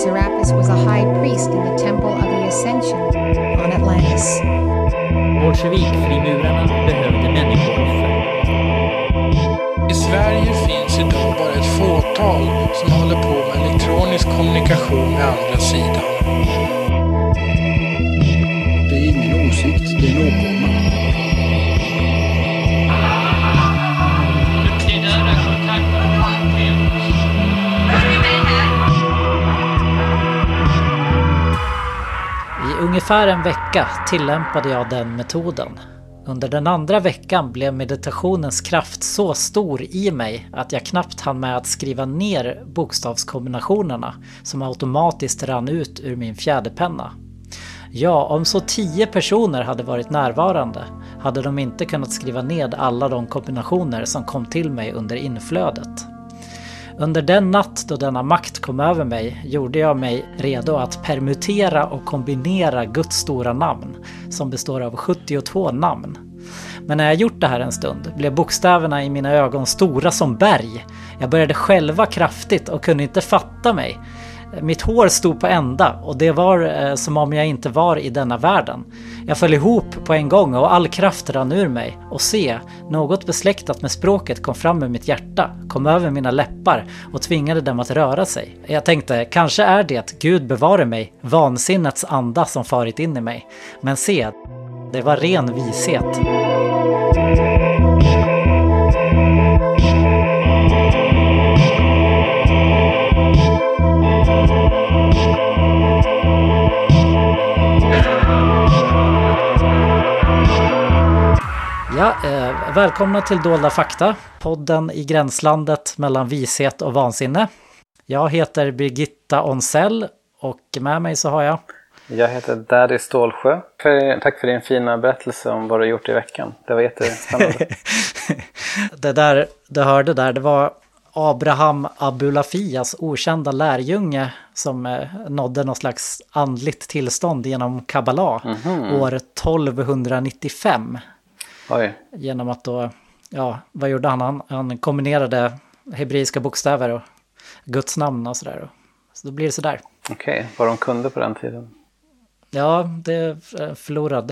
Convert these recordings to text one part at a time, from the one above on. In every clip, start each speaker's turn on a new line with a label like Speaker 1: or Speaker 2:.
Speaker 1: Serapis was a high priest in the temple of the Ascension on Atlantis.
Speaker 2: Bolsjevikfrimurarna behövde människooffer.
Speaker 3: I Sverige finns idag bara ett fåtal som håller på med elektronisk kommunikation med andra sidan.
Speaker 4: Det är ingen åsikt, det är en åkomma.
Speaker 2: Ungefär en vecka tillämpade jag den metoden. Under den andra veckan blev meditationens kraft så stor i mig att jag knappt hann med att skriva ner bokstavskombinationerna som automatiskt rann ut ur min fjäderpenna. Ja, om så tio personer hade varit närvarande hade de inte kunnat skriva ned alla de kombinationer som kom till mig under inflödet. Under den natt då denna makt kom över mig gjorde jag mig redo att permutera och kombinera Guds stora namn, som består av 72 namn. Men när jag gjort det här en stund blev bokstäverna i mina ögon stora som berg. Jag började själva kraftigt och kunde inte fatta mig. Mitt hår stod på ända och det var eh, som om jag inte var i denna världen. Jag föll ihop på en gång och all kraft rann ur mig och se, något besläktat med språket kom fram ur mitt hjärta, kom över mina läppar och tvingade dem att röra sig. Jag tänkte, kanske är det, Gud bevare mig, vansinnets anda som farit in i mig. Men se, det var ren vishet. Ja, eh, välkomna till Dolda fakta, podden i gränslandet mellan vishet och vansinne. Jag heter Birgitta Onsell och med mig så har jag...
Speaker 5: Jag heter Daddy Stålsjö. Tack för din fina berättelse om vad du gjort i veckan. Det var jättespännande.
Speaker 2: det där du hörde där, det var Abraham Abulafias okända lärjunge som eh, nådde något slags andligt tillstånd genom Kabbala
Speaker 5: Mhm.
Speaker 2: år 1295.
Speaker 5: Oj,
Speaker 2: Genom att då, ja, vad gjorde han? Han, han kombinerade hebreiska bokstäver och Guds namn och sådär. Så då blir det sådär.
Speaker 5: okej. Vad de kunde på den tiden.
Speaker 2: Ja, det är eh, förlorad,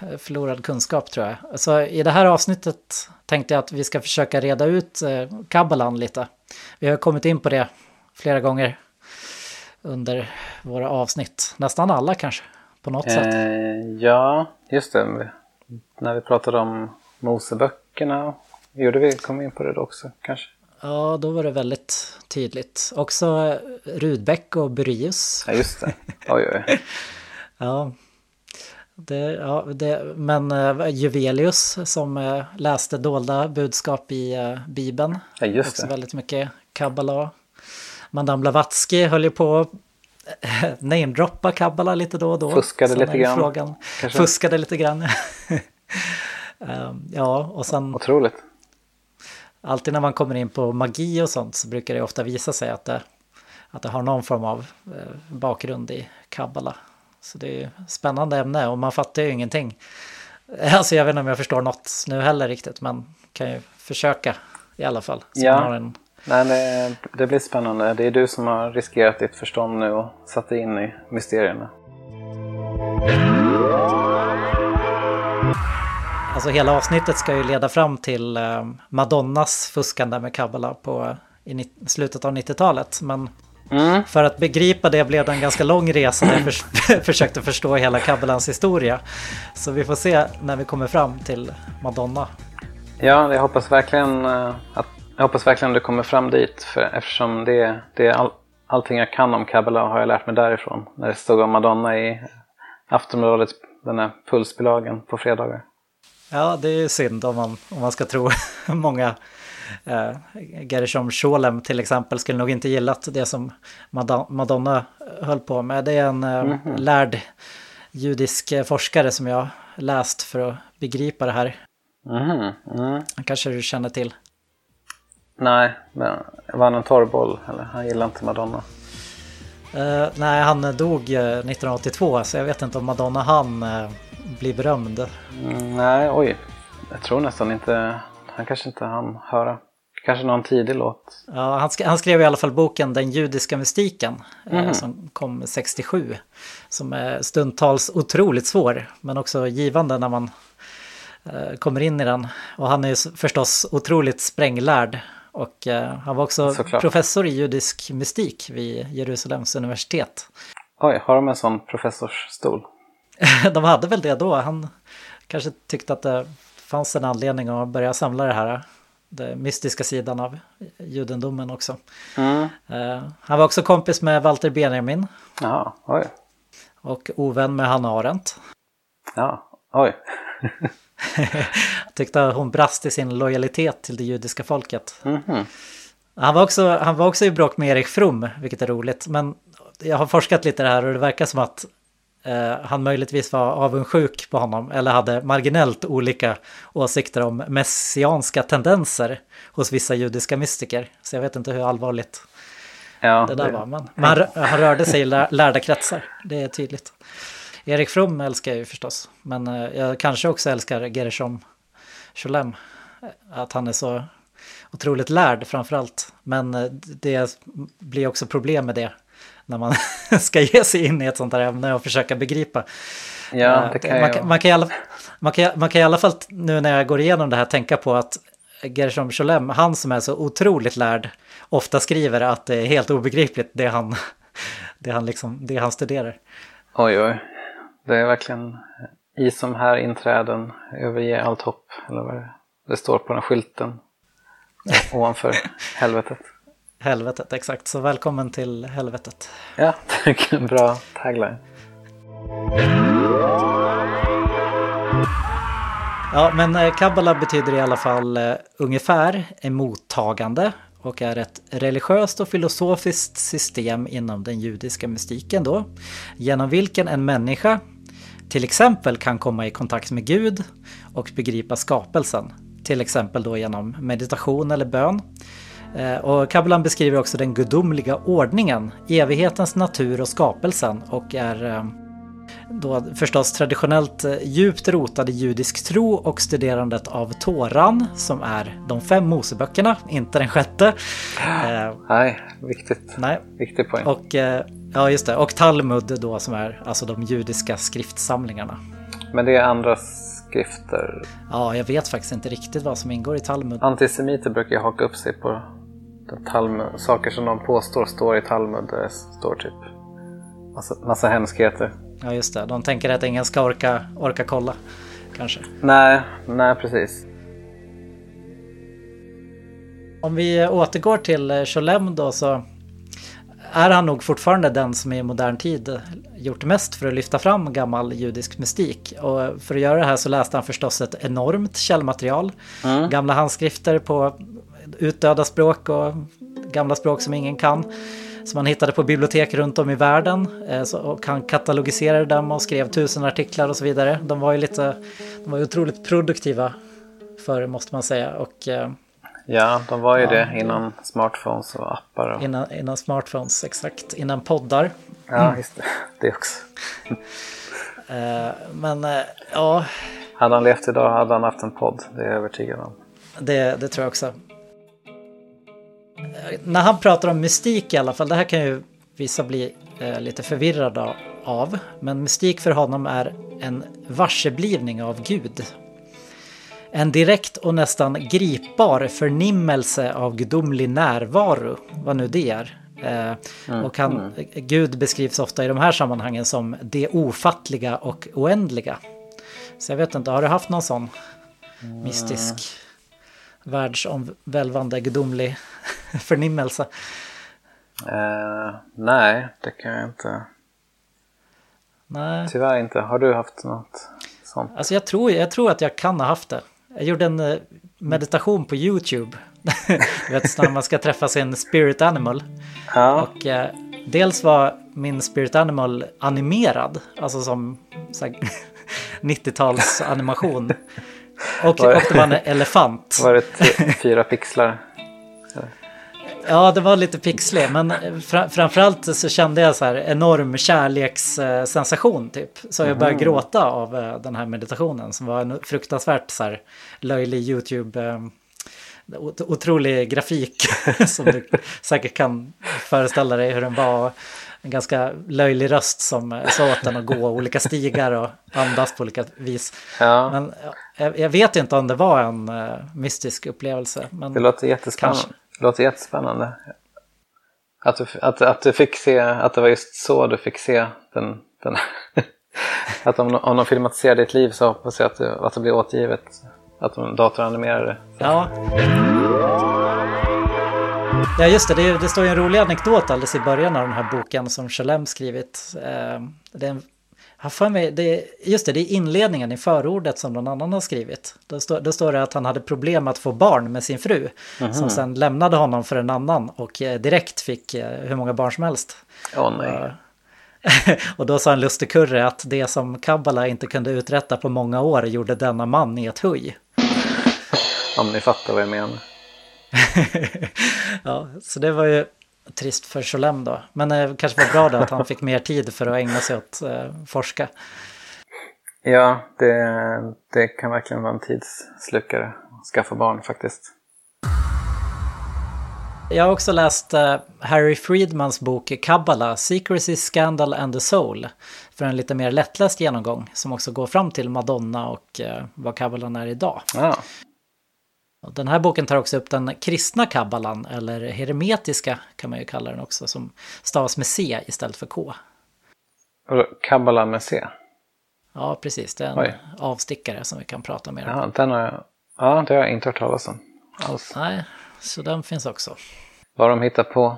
Speaker 2: eh, förlorad kunskap tror jag. Så i det här avsnittet tänkte jag att vi ska försöka reda ut eh, kabbalan lite. Vi har kommit in på det flera gånger under våra avsnitt. Nästan alla kanske, på något sätt.
Speaker 5: Eh, ja, just det. När vi pratade om Moseböckerna. Gjorde vi, kom vi in på det då också kanske?
Speaker 2: Ja, då var det väldigt tydligt. Också eh, Rudbeck och Burius.
Speaker 5: Ja, just det. Oj, oj.
Speaker 2: Ja, det, ja det, men uh, Juvelius som eh, läste dolda budskap i uh, Bibeln.
Speaker 5: Ja, just
Speaker 2: Också
Speaker 5: det.
Speaker 2: väldigt mycket kabbala. Madame Blavatsky höll ju på att namedroppa kabbala lite då och då.
Speaker 5: Fuskade
Speaker 2: Sen
Speaker 5: lite grann,
Speaker 2: Frågan.
Speaker 5: kanske?
Speaker 2: Fuskade lite grann. Ehm, ja, och sen
Speaker 5: Otroligt.
Speaker 2: alltid när man kommer in på magi och sånt så brukar det ofta visa sig att det, att det har någon form av eh, bakgrund i kabbala. Så det är ju spännande ämne och man fattar ju ingenting. Alltså jag vet inte om jag förstår något nu heller riktigt men kan ju försöka i alla fall. Så
Speaker 5: Ja.
Speaker 2: en,
Speaker 5: Nej, det, det blir spännande. Det är du som har riskerat ditt förstånd nu och satt dig in i mysterierna.
Speaker 2: Alltså hela avsnittet ska ju leda fram till eh, Madonnas fuskande med kabbala på i slutet av 90-talet. Men
Speaker 5: Mm.
Speaker 2: För att begripa det blev det en ganska lång resa där jag förs försökte förstå hela kabbalans historia. Så vi får se när vi kommer fram till Madonna.
Speaker 5: Ja, jag hoppas verkligen eh, att jag hoppas verkligen du kommer fram dit för eftersom det, det är all, allting jag kan om Kabbala har jag lärt mig därifrån. När det stod om Madonna i Aftonbladet, den här pulsbilagan på fredagar.
Speaker 2: Ja, det är synd om man, om man ska tro många. Eh, Gershom Scholem till exempel skulle nog inte gillat det som Madonna höll på med. Det är en eh, lärd judisk eh, forskare som jag läst för att begripa det här.
Speaker 5: Mm.
Speaker 2: Kanske du känner till.
Speaker 5: Nej, men var han en torrboll? Eller han gillar inte Madonna.
Speaker 2: Eh, nej, han dog eh, 1982 så jag vet inte om Madonna han uh, bli berömd.
Speaker 5: Mm, nej, oj. Jag tror nästan inte, han kanske inte han höra Kanske någon tidig låt.
Speaker 2: Ja, han, sk han skrev i alla fall boken Den judiska mystiken eh, som kom 67. Som är stundtals otroligt svår men också givande när man eh, kommer in i den. Och han är ju förstås otroligt spränglärd. Och eh, han var också
Speaker 5: Såklart.
Speaker 2: professor i judisk mystik vid Jerusalems universitet.
Speaker 5: Oj, har de en sån professorsstol?
Speaker 2: De hade väl det då. Han kanske tyckte att det fanns en anledning att börja samla det här. Den mystiska sidan av judendomen också.
Speaker 5: Mm.
Speaker 2: Eh, Han var också kompis med Walter Benjamin
Speaker 5: Jaha, oj.
Speaker 2: och ovän med Hanna Arendt.
Speaker 5: Ja, oj.
Speaker 2: Tyckte hon brast i sin lojalitet till det judiska folket.
Speaker 5: Mhm.
Speaker 2: Han var, också, han var också i bråk med Erik From, vilket är roligt. Men jag har forskat lite det här och det verkar som att eh, han möjligtvis var avundsjuk på honom eller hade marginellt olika åsikter om messianska tendenser hos vissa judiska mystiker. Så jag vet inte hur allvarligt
Speaker 5: Ja,
Speaker 2: det där var. Men, men han, han rörde sig i lär, lärda kretsar, det är tydligt. Erik From älskar jag ju förstås, men eh, jag kanske också älskar Gershom Scholem. Att han är så otroligt lärd framför allt. Men eh, det blir också problem med det när man ska ge sig in i ett sånt här ämne och försöka begripa.
Speaker 5: Ja,
Speaker 2: Eh,
Speaker 5: det kan
Speaker 2: man,
Speaker 5: jag.
Speaker 2: kan, man, kan i alla, man, kan, man kan i alla fall nu när jag går igenom det här tänka på att Gershom Scholem, han som är så otroligt lärd, ofta skriver att det är helt obegripligt det han, det han, liksom, det han studerar.
Speaker 5: Oj, oj. Det är verkligen i som här inträden, överge allt hopp. Eller vad det, det står på den skylten ovanför helvetet.
Speaker 2: Helvetet, exakt. Så välkommen till helvetet.
Speaker 5: Ja, vilken bra tagline.
Speaker 2: Ja, men eh, kabbala betyder i alla fall eh, ungefär mottagande och är ett religiöst och filosofiskt system inom den judiska mystiken då, genom vilken en människa till exempel kan komma i kontakt med Gud och begripa skapelsen, till exempel då genom meditation eller bön. Eh, Och kabbalan beskriver också den gudomliga ordningen, evighetens natur och skapelsen och är eh, då förstås traditionellt eh, djupt rotad i judisk tro och studerandet av Toran som är de fem Moseböckerna, inte den sjätte.
Speaker 5: Nej, viktigt.
Speaker 2: nej,
Speaker 5: Viktig poäng.
Speaker 2: och ja just det, och Talmud då som är alltså de judiska skriftsamlingarna.
Speaker 5: Men det är andra skrifter.
Speaker 2: Ja, jag vet faktiskt inte riktigt vad som ingår i Talmud.
Speaker 5: Antisemiter brukar haka upp sig på Talmud, saker som de påstår står i Talmud. Det står typ massa, massa hemskheter.
Speaker 2: Ja just det, de tänker att ingen ska orka, orka kolla kanske.
Speaker 5: Nej, nej precis.
Speaker 2: Om vi återgår till eh, Scholem då så är han nog fortfarande den som i modern tid gjort mest för att lyfta fram gammal judisk mystik. Och för att göra det här så läste han förstås ett enormt källmaterial. Gamla handskrifter på utdöda språk och gamla språk som ingen kan. Som han hittade på bibliotek runt om i världen. Eh, Och han katalogiserade dem och skrev tusen artiklar och så vidare. De var ju lite, de var ju otroligt produktiva förr måste man säga. Och eh,
Speaker 5: Ja, de var ju det innan smartphones och appar. Och...
Speaker 2: Innan, innan smartphones, exakt. Innan poddar.
Speaker 5: Ja, just det. Det också.
Speaker 2: Eh, men ja,
Speaker 5: Hade han levt idag hade han haft en podd. Det är jag övertygad om.
Speaker 2: det, det tror jag också. När han pratar om mystik i alla fall, det här kan ju vissa bli eh, lite förvirrade av. Men mystik för honom är en varseblivning av Gud. En direkt och nästan gripbar förnimmelse av gudomlig närvaro, vad nu det är. Eh, och han, Gud beskrivs ofta i de här sammanhangen som det ofattliga och oändliga. Så jag vet inte, har du haft någon sån mystisk, världsomvälvande, gudomlig förnimmelse?
Speaker 5: Eh, nej, det kan jag inte.
Speaker 2: Nej,
Speaker 5: Tyvärr inte. Har du haft något sånt?
Speaker 2: alltså jag tror, jag tror att jag kan ha haft det. Jag gjorde en eh, meditation på YouTube. du vet, när man ska träffa sin spirit animal.
Speaker 5: Ja,
Speaker 2: Och eh, dels var min spirit animal animerad, alltså som så här, 90-tals animation. Och, och det var en elefant.
Speaker 5: var det fyra pixlar?
Speaker 2: Ja, det var lite pixlig, men fra, framförallt så kände jag så här enorm kärlekssensation typ. Så jag började gråta av eh, den här meditationen som var en fruktansvärt så här löjlig YouTube eh, otrolig grafik som du säkert kan föreställa dig hur den var. En ganska löjlig röst som sa åt den att gå olika stigar och andas på olika vis.
Speaker 5: Ja.
Speaker 2: Men jag, jag vet inte om det var en uh, mystisk upplevelse. Men
Speaker 5: Det låter jättespännande.
Speaker 2: Kanske.
Speaker 5: Det låter jättespännande. Att du, att, att du fick se, att det var just så du fick se den, den att om, om de filmatiserar ditt liv så hoppas jag att, du, att det blir återgivet. Att de datoranimerar det.
Speaker 2: Ja. Ja just det, det, det står ju en rolig anekdot alldeles i början av den här boken som Chalem skrivit. Eh, det är en, jag för mig, det, just det, det är inledningen i förordet som någon annan har skrivit. Då, stå, då står det att han hade problem att få barn med sin fru. Som sen lämnade honom för en annan och eh, direkt fick eh, hur många barn som helst.
Speaker 5: Åh nej.
Speaker 2: och då sa en lustig kurre att det som Kabbala inte kunde uträtta på många år gjorde denna man i ett huj.
Speaker 5: Om ni fattar vad jag menar.
Speaker 2: ja, så det var ju trist för Cholem då. Men det kanske var bra då att han fick mer tid för att ägna sig åt eh, forska.
Speaker 5: Ja, det, det kan verkligen vara en tidsslukare att skaffa barn faktiskt.
Speaker 2: Jag har också läst eh, Harry Friedmans bok Kabbala, Secrecy, Scandal and the Soul. För en lite mer lättläst genomgång som också går fram till Madonna och eh, vad kabbalan är idag.
Speaker 5: Ja,
Speaker 2: Den här boken tar också upp den kristna kabbalan, eller hermetiska kan man ju kalla den också, som stavas med C istället för K.
Speaker 5: Kabbala med C.
Speaker 2: Ja, precis. Det är en
Speaker 5: Oj.
Speaker 2: avstickare som vi kan prata mer om.
Speaker 5: Ja, den har jag, ja, det har jag inte hört talas om alls.
Speaker 2: Nej, så den finns också.
Speaker 5: Vad de hittar på.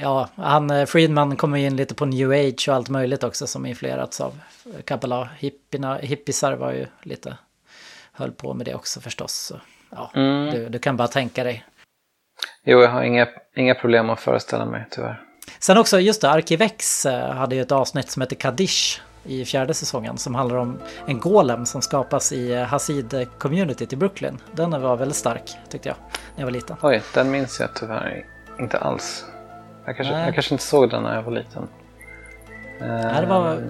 Speaker 2: Ja, han, eh, Friedman kommer in lite på new age och allt möjligt också som influerats av. Hippierna, hippisar var ju lite, höll på med det också förstås. Så, ja,
Speaker 5: Mm.
Speaker 2: du, du kan bara tänka dig.
Speaker 5: Jo, jag har inga, inga problem att föreställa mig tyvärr.
Speaker 2: Sen också, just det, Arkivex eh, hade ju ett avsnitt som heter Kaddish i fjärde säsongen som handlar om en golem som skapas i eh, Hasid-communityt i Brooklyn. Den var väldigt stark tyckte jag när jag var liten.
Speaker 5: Oj, den minns jag tyvärr inte alls. Jag kanske, jag kanske inte såg den när jag var liten.
Speaker 2: Nej, det var,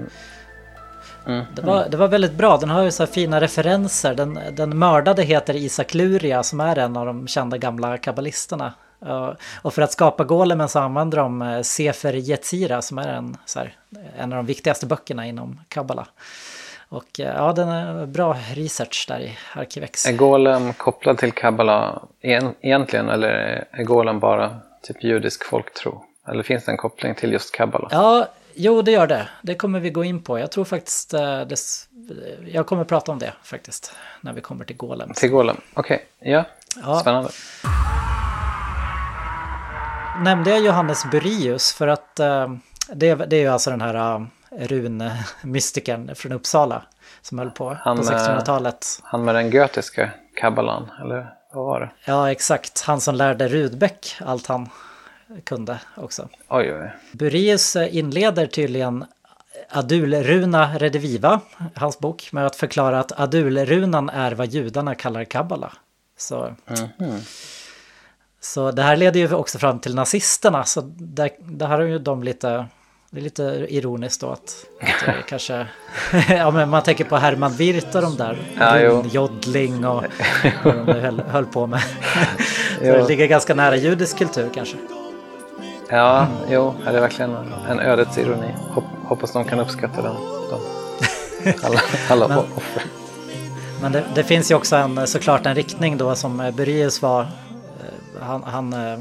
Speaker 5: Mm.
Speaker 2: det, var, det var väldigt bra. Den har ju så fina referenser. Den, den mördade heter Isak Luria som är en av de kända gamla kabbalisterna. Uh, och för att skapa golemen så använder de eh, Sefer Yetzira som är en, här, en av de viktigaste böckerna inom kabbala. Och eh, ja, den är bra research där i Arkivex.
Speaker 5: Är Golem kopplad till Kabbala en, egentligen eller är Golem bara typ judisk folktro? Eller finns det en koppling till just Kabbala?
Speaker 2: Ja, jo det gör det. Det kommer vi gå in på. Jag tror faktiskt eh, det, jag kommer prata om det faktiskt när vi kommer till golem.
Speaker 5: Till Golem? Okej, ja.
Speaker 2: Ja.
Speaker 5: Spännande.
Speaker 2: Nämnde jag Johannes Burius för att eh, det, det är ju alltså den här uh, runmystikern från Uppsala som höll på
Speaker 5: Han,
Speaker 2: på
Speaker 5: eh,
Speaker 2: 1600-talet.
Speaker 5: Han med den gotiska Kabbalan, eller vad var det?
Speaker 2: Ja, exakt. Han som lärde Rudbeck allt han kunde också.
Speaker 5: Oj, oj.
Speaker 2: Burius inleder tydligen Adulruna Rediviva, hans bok, med att förklara att Adulrunan är vad judarna kallar kabbala. Så,
Speaker 5: Mhm.
Speaker 2: så det här leder ju också fram till nazisterna, så där, där har ju de lite... Det är lite ironiskt då att, att det kanske... ja, men man tänker på Herman Wirth och de där.
Speaker 5: Ja, jo.
Speaker 2: Jodling och vad de höll, höll på med. så det ligger ganska nära judisk kultur kanske.
Speaker 5: Ja, jo, är det verkligen en ödets ironi. Hopp, hoppas de kan uppskatta den. De, alla alla
Speaker 2: Men-
Speaker 5: offer.
Speaker 2: Men det, det finns ju också en, såklart en riktning då som Burius var. eh, Han, han eh,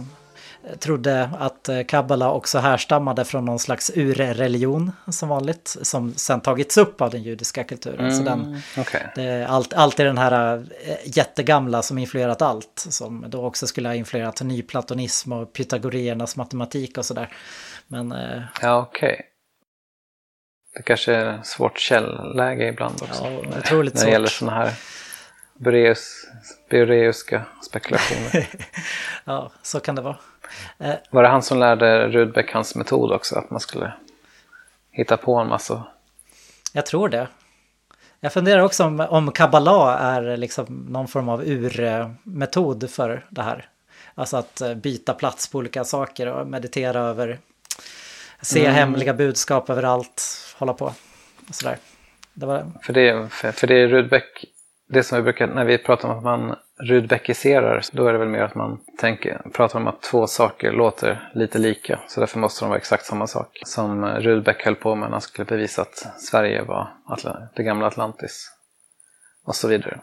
Speaker 2: trodde att eh, kabbala också härstammade från någon slags urreligion som vanligt. Som sen tagits upp av den judiska kulturen. Så den,
Speaker 5: Mm, Okej.
Speaker 2: det är allt, alltid den här eh, jättegamla som influerat allt. Som då också skulle ha influerat nyplatonism och pythagoriernas matematik och sådär. Men eh,
Speaker 5: Ja, okej. Det kanske är svårt källläge ibland också.
Speaker 2: Ja,
Speaker 5: när-
Speaker 2: otroligt
Speaker 5: När det gäller
Speaker 2: svårt.
Speaker 5: sådana här Boreus, Boreuska spekulationer.
Speaker 2: ja, så kan det vara. Eh,
Speaker 5: Var det han som lärde Rudbeck hans metod också? Att man skulle hitta på en massa...
Speaker 2: Jag tror det. Jag funderar också om, om kabbala är liksom någon form av urmetod för det här. Alltså att eh, byta plats på olika saker och meditera över, se hemliga budskap överallt, hålla på och sådär. Det var,
Speaker 5: För det, för, för det är Rudbeck, det som vi brukar, när vi pratar om att man Rudbeckiserar, då är det väl mer att man tänker, pratar om att två saker låter lite lika. Så därför måste de vara exakt samma sak. Som Rudbeck höll på med när han skulle bevisa att Sverige var Atl det gamla Atlantis. Och så vidare.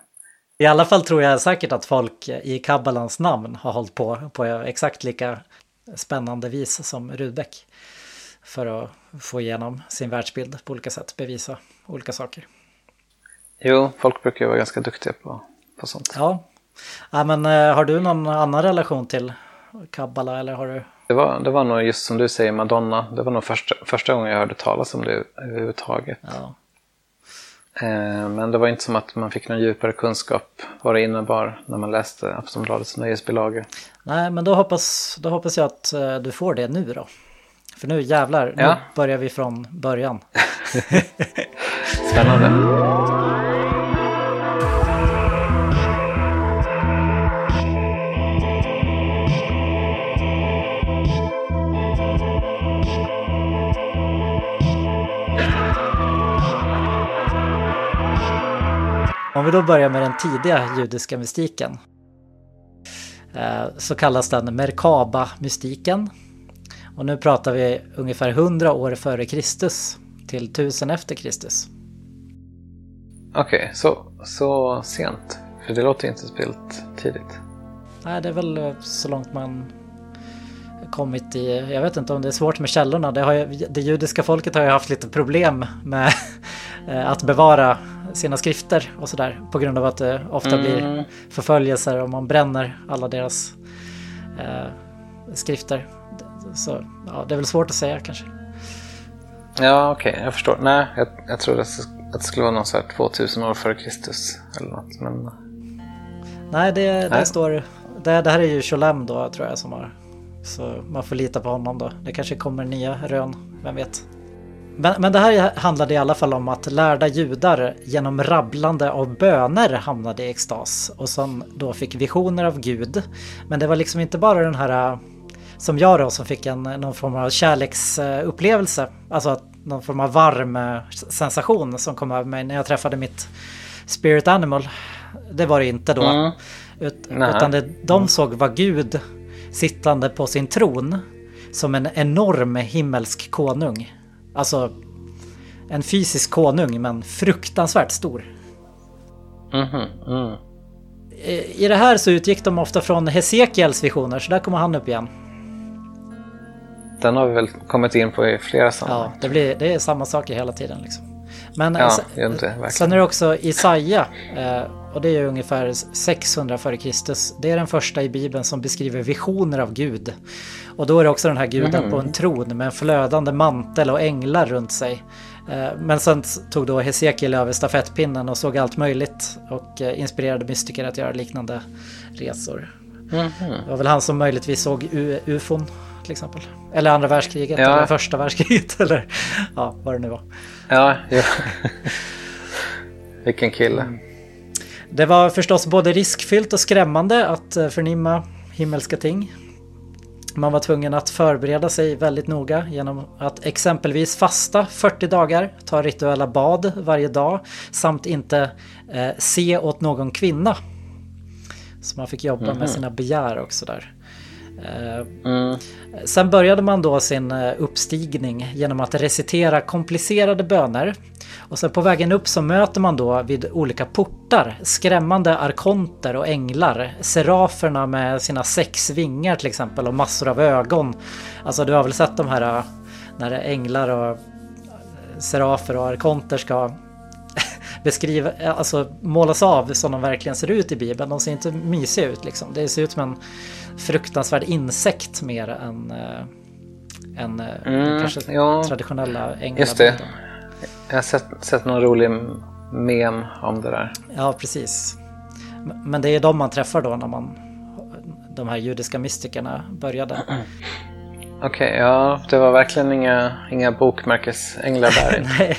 Speaker 2: I alla fall tror jag säkert att folk i kabbalans namn har hållit på på exakt lika spännande vis som Rudbeck. För att få igenom sin världsbild på olika sätt, bevisa olika saker.
Speaker 5: Jo, folk brukar ju vara ganska duktiga på, på sånt.
Speaker 2: Ja. Ja, men eh, har du någon annan relation till kabbala eller har du?
Speaker 5: Det var, det var nog just som du säger Madonna. Det var nog första, första gången jag hörde talas om det överhuvudtaget.
Speaker 2: Ja.
Speaker 5: Eh, men det var inte som att man fick någon djupare kunskap vad det innebar när man läste Aftonbladets nöjesbilaga.
Speaker 2: Nej, men då hoppas, då hoppas jag att eh, du får det nu då. För nu jävlar, ja. nu börjar vi från början.
Speaker 5: Spännande.
Speaker 2: Om vi då börjar med den tidiga judiska mystiken eh, så kallas den Merkaba-mystiken. Och nu pratar vi ungefär 100 år före Kristus till 1000 efter Kristus.
Speaker 5: Okej, okay, så, så sent? För det låter inte speciellt tidigt.
Speaker 2: Nej, det är väl eh, så långt man kommit i, jag vet inte om det är svårt med källorna. Det, har ju, det judiska folket har ju haft lite problem med eh, att bevara sina skrifter och sådär på grund av att det ofta mm. blir förföljelser om man bränner alla deras eh, skrifter. Så ja, det är väl svårt att säga kanske.
Speaker 5: Ja, okej, okay, jag förstår. Nej, jag, jag trodde att det skulle vara någon så här 2000 år före Kristus eller något, men...
Speaker 2: Nej, det, Nej. står... Det, det här är ju Cholem då, tror jag, som har... Så man får lita på honom då. Det kanske kommer nya rön, vem vet? Men, men det här handlade i alla fall om att lärda judar genom rabblande av böner hamnade i extas och som då fick visioner av Gud. Men det var liksom inte bara den här som jag då som fick en, någon form av kärleksupplevelse. Alltså någon form av varm eh, sensation som kom över mig när jag träffade mitt spirit animal. Det var det inte då. Mm. Ut, utan det, de såg var Gud sittande på sin tron som en enorm himmelsk konung. Alltså en fysisk konung men fruktansvärt stor.
Speaker 5: Mm -hmm. mm.
Speaker 2: I det här så utgick de ofta från Hesekiels visioner så där kommer han upp igen.
Speaker 5: Den har vi väl kommit in på i flera sammanhang.
Speaker 2: Ja, det, blir, det är samma saker hela tiden. Liksom. Men
Speaker 5: ja,
Speaker 2: sen,
Speaker 5: inte,
Speaker 2: sen är det också Isaia eh, och det är ungefär 600 f.Kr. Det är den första i Bibeln som beskriver visioner av Gud. Och då är det också den här guden mm. på en tron med en flödande mantel och änglar runt sig. Eh, men sen tog då Hesekiel över stafettpinnen och såg allt möjligt och eh, inspirerade mystiker att göra liknande resor. Mm. Det var väl han som möjligtvis såg ufon till exempel. Eller andra världskriget ja. eller första världskriget eller ja, vad det nu var.
Speaker 5: Ja, ja. Vilken kille. Mm.
Speaker 2: Det var förstås både riskfyllt och skrämmande att eh, förnimma himmelska ting. Man var tvungen att förbereda sig väldigt noga genom att exempelvis fasta 40 dagar, ta rituella bad varje dag samt inte eh, se åt någon kvinna. Så man fick jobba mm med mhm. sina begär också där. Mm. Sen började man då sin eh, uppstigning genom att recitera komplicerade böner. Och sen på vägen upp så möter man då vid olika portar skrämmande arkonter och änglar. Seraferna med sina sex vingar till exempel och massor av ögon. Alltså du har väl sett de här eh, när änglar och serafer och arkonter ska beskriva, alltså målas av som de verkligen ser ut i Bibeln. De ser inte mysiga ut liksom. Det ser ut som en fruktansvärd insekt mer än, äh, än äh, mm, kanske ja. traditionella änglar.
Speaker 5: Just det. Jag har sett, sett någon rolig mem om det där.
Speaker 2: Ja, precis. Men det är de man träffar då när man de här judiska mystikerna började.
Speaker 5: Okej, okay, ja, det var verkligen inga, inga bokmärkesänglar där.
Speaker 2: Nej,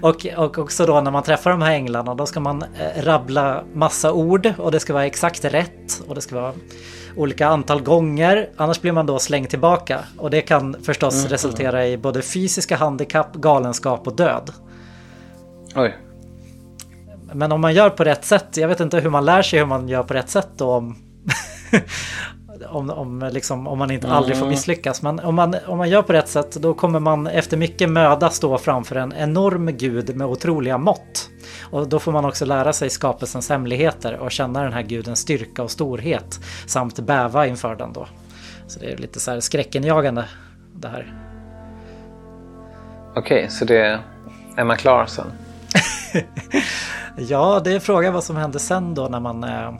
Speaker 2: och, och också då när man träffar de här änglarna då ska man eh, rabbla massa ord och det ska vara exakt rätt och det ska vara olika antal gånger. Annars blir man då slängd tillbaka och det kan förstås mm. resultera i både fysiska handikapp, galenskap och död.
Speaker 5: Oj.
Speaker 2: men om man gör på rätt sätt, jag vet inte hur man lär sig hur man gör på rätt sätt då om, om, om, liksom, om man inte aldrig får misslyckas. Men om man, om man gör på rätt sätt då kommer man efter mycket möda stå framför en enorm gud med otroliga mått. Och då får man också lära sig skapelsens hemligheter och känna den här gudens styrka och storhet samt bäva inför den då. Så det är lite så här skräckenjagande det här.
Speaker 5: Okej, så det är man klar sen?
Speaker 2: Ja, det är frågan vad som händer sen då när man eh,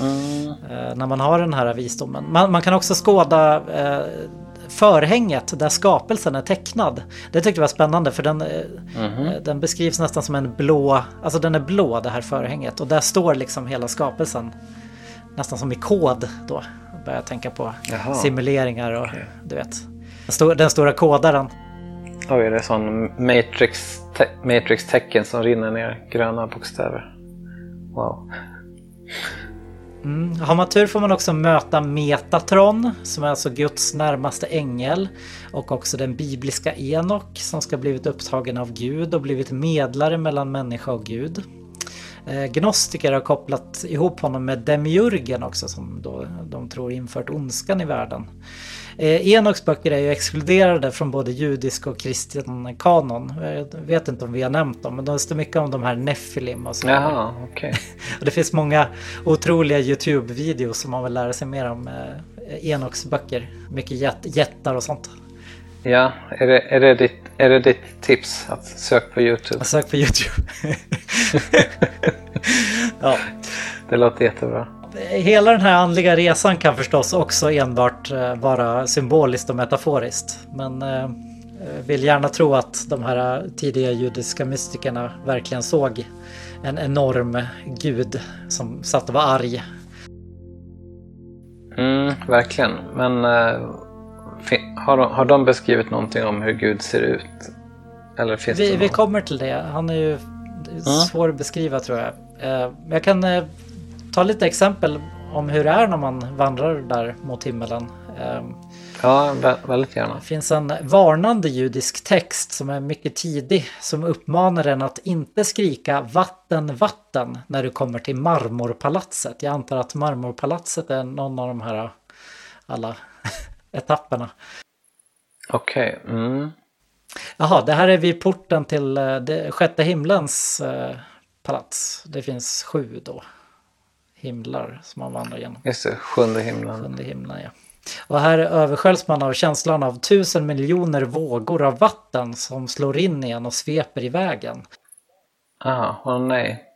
Speaker 5: Mm.
Speaker 2: eh, när man har den här visdomen. Man, man kan också skåda eh, förhänget där skapelsen är tecknad. Det tyckte jag var spännande för den, eh, den beskrivs nästan som en blå, alltså den är blå det här förhänget och där står liksom hela skapelsen nästan som i kod då. Börjar tänka på
Speaker 5: Jaha.
Speaker 2: simuleringar och du vet. Den, stor, den stora kodaren.
Speaker 5: Oj, är det sån matrix, te- matrix-tecken som rinner ner gröna bokstäver? Wow.
Speaker 2: Mm. Har man tur får man också möta Metatron som är alltså Guds närmaste ängel och också den bibliska Enok som ska blivit upptagen av Gud och blivit medlare mellan människa och Gud. Eh, gnostiker har kopplat ihop honom med Demiurgen också som då de tror infört ondskan i världen. Eh, Enoks böcker är ju exkluderade från både judisk och kristen kanon. Jag vet inte om vi har nämnt dem men det står mycket om de här Nephilim och så.
Speaker 5: Jaha.
Speaker 2: Och det finns många otroliga YouTube-videos som man vill lära sig mer om eh, Enoks böcker. Mycket jät jättar och sånt.
Speaker 5: Ja, är det, är, det ditt, är det ditt tips att söka på YouTube?
Speaker 2: Sök på YouTube. ja.
Speaker 5: Det låter jättebra.
Speaker 2: Hela den här andliga resan kan förstås också enbart eh, vara symboliskt och metaforiskt. Men eh, vill gärna tro att de här tidiga judiska mystikerna verkligen såg en enorm gud som satt och var arg.
Speaker 5: Mm, verkligen. Men eh, har, de, har de beskrivit någonting om hur Gud ser ut? Eller finns
Speaker 2: Vi,
Speaker 5: det
Speaker 2: vi kommer till det. Han är ju svår att beskriva tror jag. Eh, Jag kan eh, ta lite exempel om hur det är när man vandrar där mot himmelen. Eh,
Speaker 5: Ja, vä- väldigt gärna.
Speaker 2: Det finns en varnande judisk text som är mycket tidig som uppmanar en att inte skrika vatten, vatten när du kommer till marmorpalatset. Jag antar att marmorpalatset är någon av de här alla etapperna.
Speaker 5: Okej. Mm.
Speaker 2: Jaha, det här är vid porten till eh, det sjätte himlens eh, palats. Det finns sju då himlar som man vandrar genom.
Speaker 5: Just det, sjunde himlen.
Speaker 2: Sjunde himlen, ja. Och här översköljs man av känslan av tusen miljoner vågor av vatten som slår in igen och sveper i vägen.
Speaker 5: Aha, åh nej.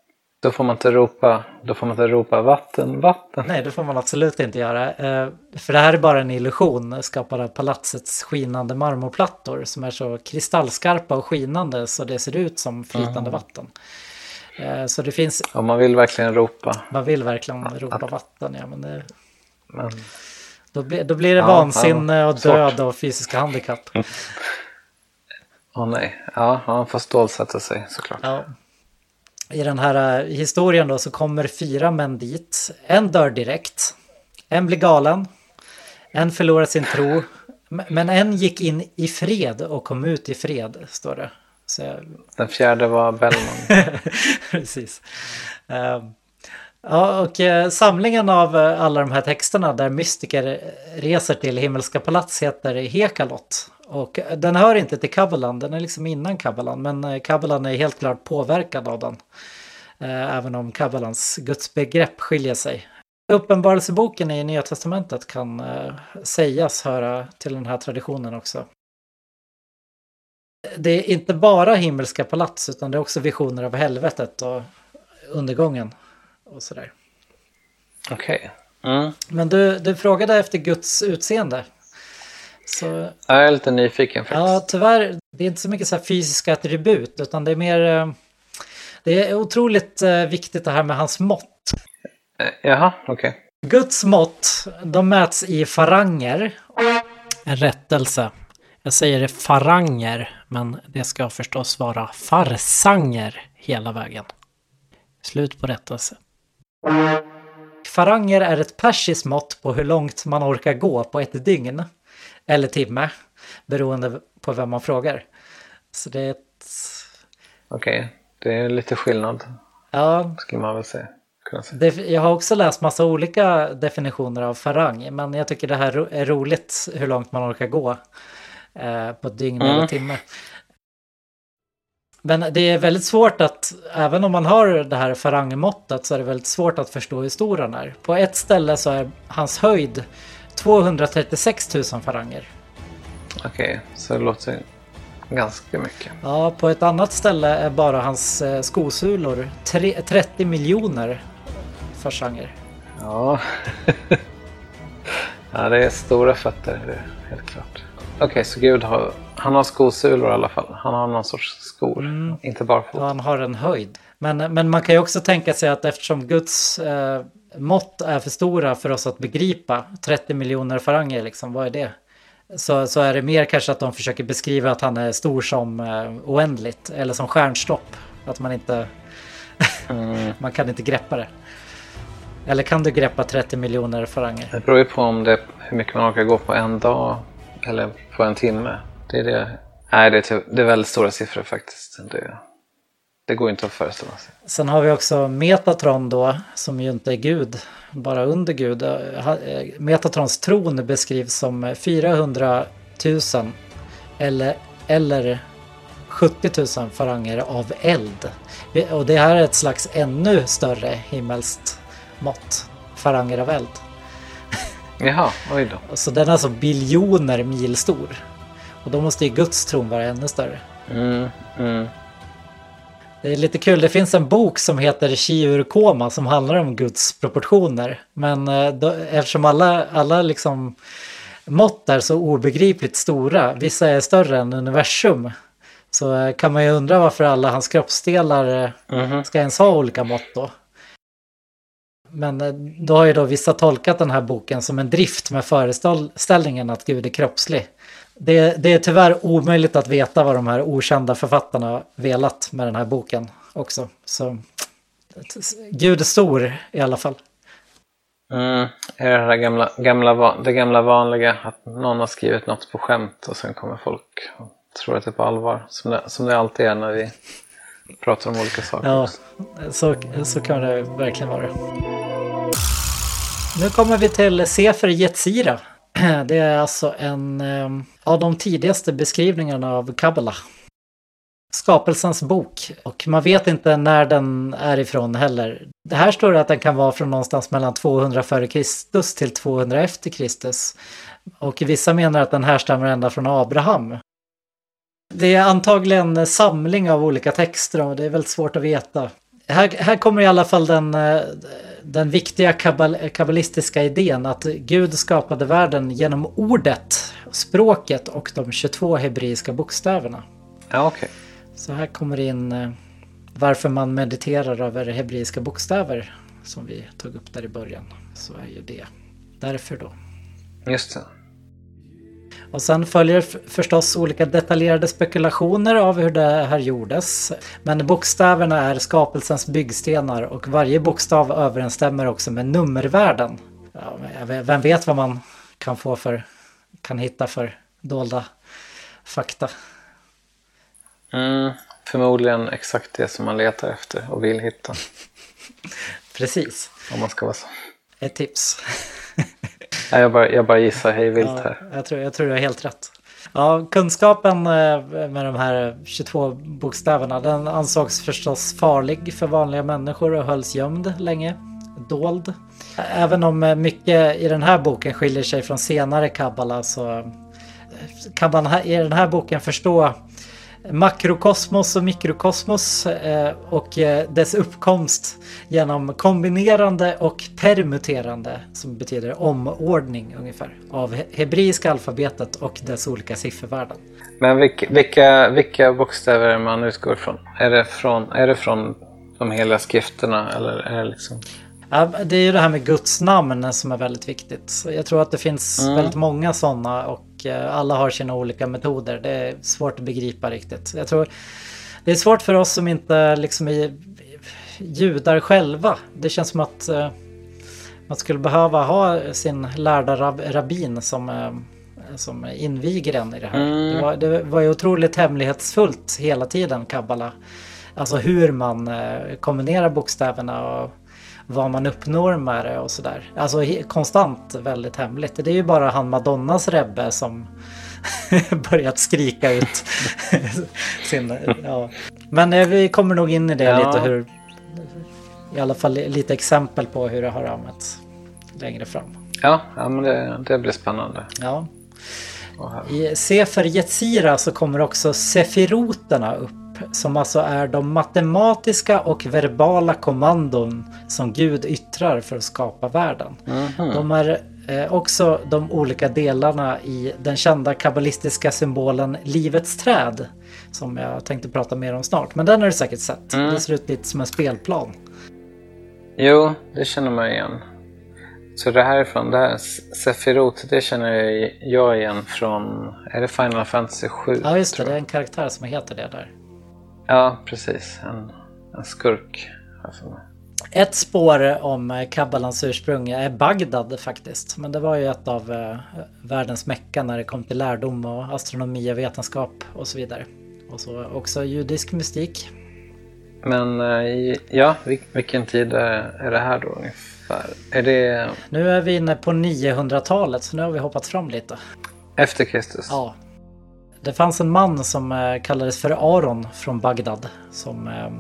Speaker 5: Då får man inte ropa, då får man inte ropa vatten, vatten.
Speaker 2: Nej, det får man absolut inte göra. Eh, För det här är bara en illusion skapad av palatsets skinande marmorplattor som är så kristallskarpa och skinande så det ser ut som flytande vatten. Eh, Så det finns,
Speaker 5: Och man vill verkligen ropa.
Speaker 2: man vill verkligen ropa vatten, ja men det,
Speaker 5: Men,
Speaker 2: då, blir, då blir det
Speaker 5: Ja,
Speaker 2: vansinne och död och fysiska handikapp.
Speaker 5: åh nej. Ja, man får stålsätta sig såklart.
Speaker 2: Ja. I den här eh, historien då så kommer fyra män dit. En dör direkt. En blir galen. En förlorar sin tro. Men en gick in i fred och kom ut i fred, står det. Jag,
Speaker 5: Den fjärde var Bellman.
Speaker 2: Precis. Ehm, Ja, och eh, samlingen av eh, alla de här texterna där mystiker reser till himmelska palats heter Hekalot. Och eh, den hör inte till Kabbalan, den är liksom innan Kabbalan, men Kabbalan är helt klart påverkad av den. Även om Kabbalans gudsbegrepp skiljer sig. Uppenbarelseboken i Nya Testamentet kan sägas höra till den här traditionen också. Det är inte bara himmelska palats utan det är också visioner av helvetet och undergången och sådär.
Speaker 5: Okej. Mm.
Speaker 2: Men du, du frågade efter Guds utseende. Så
Speaker 5: Jag är lite nyfiken
Speaker 2: ja,
Speaker 5: faktiskt.
Speaker 2: tyvärr, det är inte så mycket så här fysiska attribut utan det är mer... eh, Det är otroligt eh, viktigt det här med hans mått.
Speaker 5: Eh, Jaha, okej.
Speaker 2: Guds mått, de mäts i faranger. En rättelse. Jag säger faranger, men det ska förstås vara farsanger hela vägen. Slut på rättelse. Faranger är ett persiskt mått på hur långt man orkar gå på ett dygn. Eller timme, beroende på vem man frågar. Så det är ett...
Speaker 5: Okej, det är lite skillnad.
Speaker 2: Ja,
Speaker 5: skulle man väl säga.
Speaker 2: Jag har också läst massa olika definitioner av farang. Men jag tycker det här är roligt hur långt man orkar gå eh, på ett dygn
Speaker 5: Mm.
Speaker 2: eller timme. Men det är väldigt svårt att, även om man har det här farangmåttet så är det väldigt svårt att förstå hur stor han är. På ett ställe så är hans höjd 236 000 faranger.
Speaker 5: Okej, så det låter ganska mycket.
Speaker 2: Ja, på ett annat ställe är bara hans eh, skosulor tre, 30 miljoner faranger.
Speaker 5: Ja. ja, det är stora fötter, helt klart. Okej, så Gud har, han har skosulor i alla fall. Han har någon sorts skor, inte barfota.
Speaker 2: Och han har en höjd. Men, men man kan ju också tänka sig att eftersom Guds eh, mått är för stora för oss att begripa, 30 miljoner faranger liksom, vad är det? Så, så är det mer kanske att de försöker beskriva att han är stor som eh, oändligt eller som stjärnstopp. Att man inte, man kan inte greppa det. Eller kan du greppa 30 miljoner faranger?
Speaker 5: Det beror ju på om det, hur mycket man orkar gå på en dag eller på en timme. Det är det. Nej, det är, typ- det är väldigt stora siffror faktiskt. Det, det går inte att föreställa sig.
Speaker 2: Sen har vi också Metatron då, som ju inte är Gud, bara under Gud. Eh, eh, Metatrons tron beskrivs som 400 000 eller, eller 70 000 faranger av eld. Och det här är ett slags ännu större himmelskt mått, faranger av eld.
Speaker 5: Jaha, oj då.
Speaker 2: Så den är alltså biljoner mil stor. Och då måste ju Guds tron vara ännu större.
Speaker 5: Mm, mm.
Speaker 2: Det är lite kul, det finns en bok som heter Shiur-koma som handlar om Guds proportioner. Men eh, då, eftersom alla, alla liksom mått är så obegripligt stora, vissa är större än universum, så eh, kan man ju undra varför alla hans kroppsdelar eh,
Speaker 5: Mhm.
Speaker 2: ska ens ha olika mått då. Men eh, då har ju då vissa tolkat den här boken som en drift med föreställningen att Gud är kroppslig. Det, det är tyvärr omöjligt att veta vad de här okända författarna velat med den här boken också. Så Gud är stor i alla fall.
Speaker 5: Mm. Är det här gamla, gamla, det gamla vanliga att någon har skrivit något på skämt och sen kommer folk och tror att det är på allvar. Som det, som det alltid är när vi pratar om olika saker.
Speaker 2: Ja, så, så kan det verkligen vara. Nu kommer vi till Sefer Yetzira. Det är alltså en eh, av de tidigaste beskrivningarna av Kabbala. Skapelsens bok. Och man vet inte när den är ifrån heller. Det här står det att den kan vara från någonstans mellan 200 f.Kr. till 200 efter Kristus. Och vissa menar att den här stämmer ända från Abraham. Det är antagligen en samling av olika texter och det är väldigt svårt att veta. Här, här kommer i alla fall den, eh, den viktiga kabbal, kabbalistiska idén att Gud skapade världen genom ordet, språket och de 22 hebreiska bokstäverna.
Speaker 5: Ja, okej.
Speaker 2: Så här kommer in eh, varför man mediterar över hebreiska bokstäver som vi tog upp där i början. Så är ju det därför då.
Speaker 5: Just det.
Speaker 2: Och sen följer förstås olika detaljerade spekulationer av hur det här gjordes. Men bokstäverna är skapelsens byggstenar och varje bokstav överensstämmer också med nummervärden. Ja, vem vet vad man kan få för, kan hitta för dolda fakta.
Speaker 5: Mm. Förmodligen exakt det som man letar efter och vill hitta.
Speaker 2: Precis,
Speaker 5: Om man ska vara så.
Speaker 2: ett tips.
Speaker 5: Nej, jag, bara, jag bara gissar hej vilt
Speaker 2: Ja,
Speaker 5: här.
Speaker 2: jag, tror, jag tror du har helt rätt. Ja, kunskapen eh, med de här 22 bokstäverna den ansågs förstås farlig för vanliga människor och hölls gömd länge, dold. Även om eh, mycket i den här boken skiljer sig från senare kabbala så eh, kan man i den här boken förstå makrokosmos och mikrokosmos eh, och eh, dess uppkomst genom kombinerande och permuterande som betyder omordning ungefär av he- hebreiska alfabetet och dess olika siffervärden.
Speaker 5: Men vilka, vilka, vilka bokstäver man utgår ifrån? Är det från, är det från de heliga skrifterna eller är det liksom...
Speaker 2: Ja, det är ju det här med Guds namn som är väldigt viktigt. Jag tror att det finns väldigt många sådana och eh, alla har sina olika metoder. Det är svårt att begripa riktigt. Jag tror det är svårt för oss som inte liksom är judar själva. Det känns som att eh, man skulle behöva ha sin lärda rab rabbin som, eh, som inviger en i det här. Det, var, det var ju otroligt hemlighetsfullt hela tiden, kabbala. alltså hur man kombinerar bokstäverna och vad man uppnår med det och sådär. Alltså konstant väldigt hemligt. Det är ju bara han Madonnas Rebbe som börjat skrika ut sin... Ja. Men eh, vi kommer nog in i det
Speaker 5: Ja.
Speaker 2: lite hur... I alla fall lite exempel på hur det har använts längre fram.
Speaker 5: Ja, ja men det, det blir spännande.
Speaker 2: Ja. I Sefer Yetzira så kommer också sefiroterna upp. Som alltså är de matematiska och verbala kommandon som Gud yttrar för att skapa världen. De är eh, också de olika delarna i den kända kabbalistiska symbolen Livets träd. Som jag tänkte prata mer om snart. Men den har du säkert sett. Det ser ut lite som en spelplan.
Speaker 5: Jo, det känner man igen. Så det här är från, det här Sefirot, det känner jag igen från, är det Final Fantasy 7?
Speaker 2: Ja just det, det är en karaktär som heter det där.
Speaker 5: Ja, precis. En, en skurk. mig.
Speaker 2: Ett spår om eh, kabbalans ursprung är Bagdad faktiskt. Men det var ju ett av eh, världens mecka när det kom till lärdom och astronomi och vetenskap och så vidare. Och så också judisk mystik.
Speaker 5: Men eh, ja, vil- vilken tid är, är det här då ungefär? Är det
Speaker 2: Nu är vi inne på 900-talet så nu har vi hoppat fram lite.
Speaker 5: efter Kristus?
Speaker 2: Ja. Det fanns en man som eh, kallades för Aron från Bagdad. Som eh,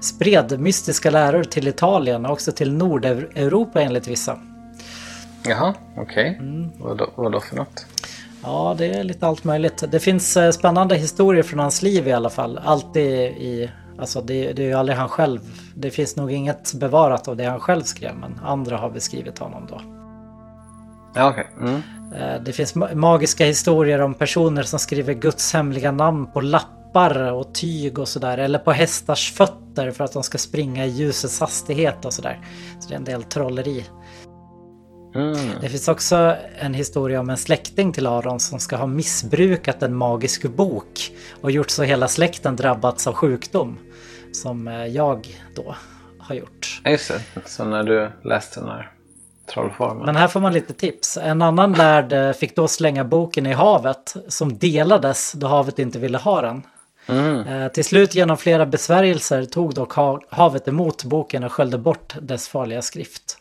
Speaker 2: spred mystiska läror till Italien och också till Nordeuropa enligt vissa.
Speaker 5: Jaha, okej.
Speaker 2: Mm.
Speaker 5: Vad, vad då för något?
Speaker 2: Ja, det är lite allt möjligt. Det finns eh, spännande historier från hans liv i alla fall. Alltid i... Alltså det, det är ju aldrig han själv. Det finns nog inget bevarat av det han själv skrev, men andra har beskrivit honom då.
Speaker 5: Ja, okej. Mm.
Speaker 2: Eh, Det finns ma- magiska historier om personer som skriver Guds hemliga namn på lappar och tyg och sådär. Eller på hästars fötter för att de ska springa i ljusets hastighet och sådär. Så det är en del trolleri.
Speaker 5: Mm.
Speaker 2: Det finns också en historia om en släkting till Aron som ska ha missbrukat en magisk bok och gjort så hela släkten drabbats av sjukdom. Som eh, jag då har gjort.
Speaker 5: Just det. Så när du läste den här trollformen.
Speaker 2: Men här får man lite tips. En annan lärd fick då slänga boken i havet som delades då havet inte ville ha den.
Speaker 5: Mm.
Speaker 2: Eh, Till slut genom flera besvärjelser tog dock ha- havet emot boken och sköljde bort dess farliga skrift.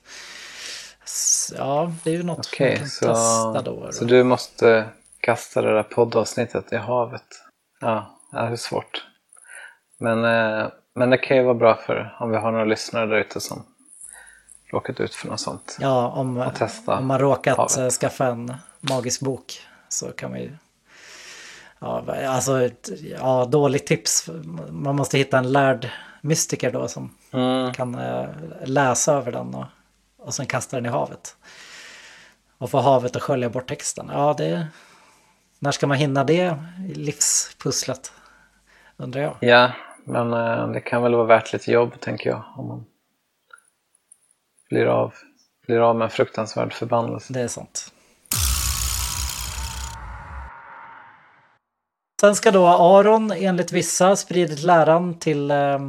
Speaker 2: S- Ja, det är ju något
Speaker 5: Okej,
Speaker 2: man kan
Speaker 5: så,
Speaker 2: testa då.
Speaker 5: så du måste kasta det där poddavsnittet i havet. Ja, ja, det är svårt. Men, eh, men det kan ju vara bra för om vi har några lyssnare där ute som råkat ut för något sånt.
Speaker 2: Ja, om, om man råkat
Speaker 5: havet.
Speaker 2: eh, skaffa en magisk bok så kan man ju... Ja, alltså, ja, dåligt tips. Man måste hitta en lärd mystiker då som
Speaker 5: Mm.
Speaker 2: kan eh, läsa över den och, och sen kasta den i havet. Och få havet att skölja bort texten. Ja, det... När ska man hinna det i livspusslet? Undrar jag.
Speaker 5: Ja, men eh, det kan väl vara värt lite jobb tänker jag. Om man blir av, blir av med en fruktansvärd förbannelse.
Speaker 2: Det är sant. Sen ska då Aron enligt vissa spridit läran till eh,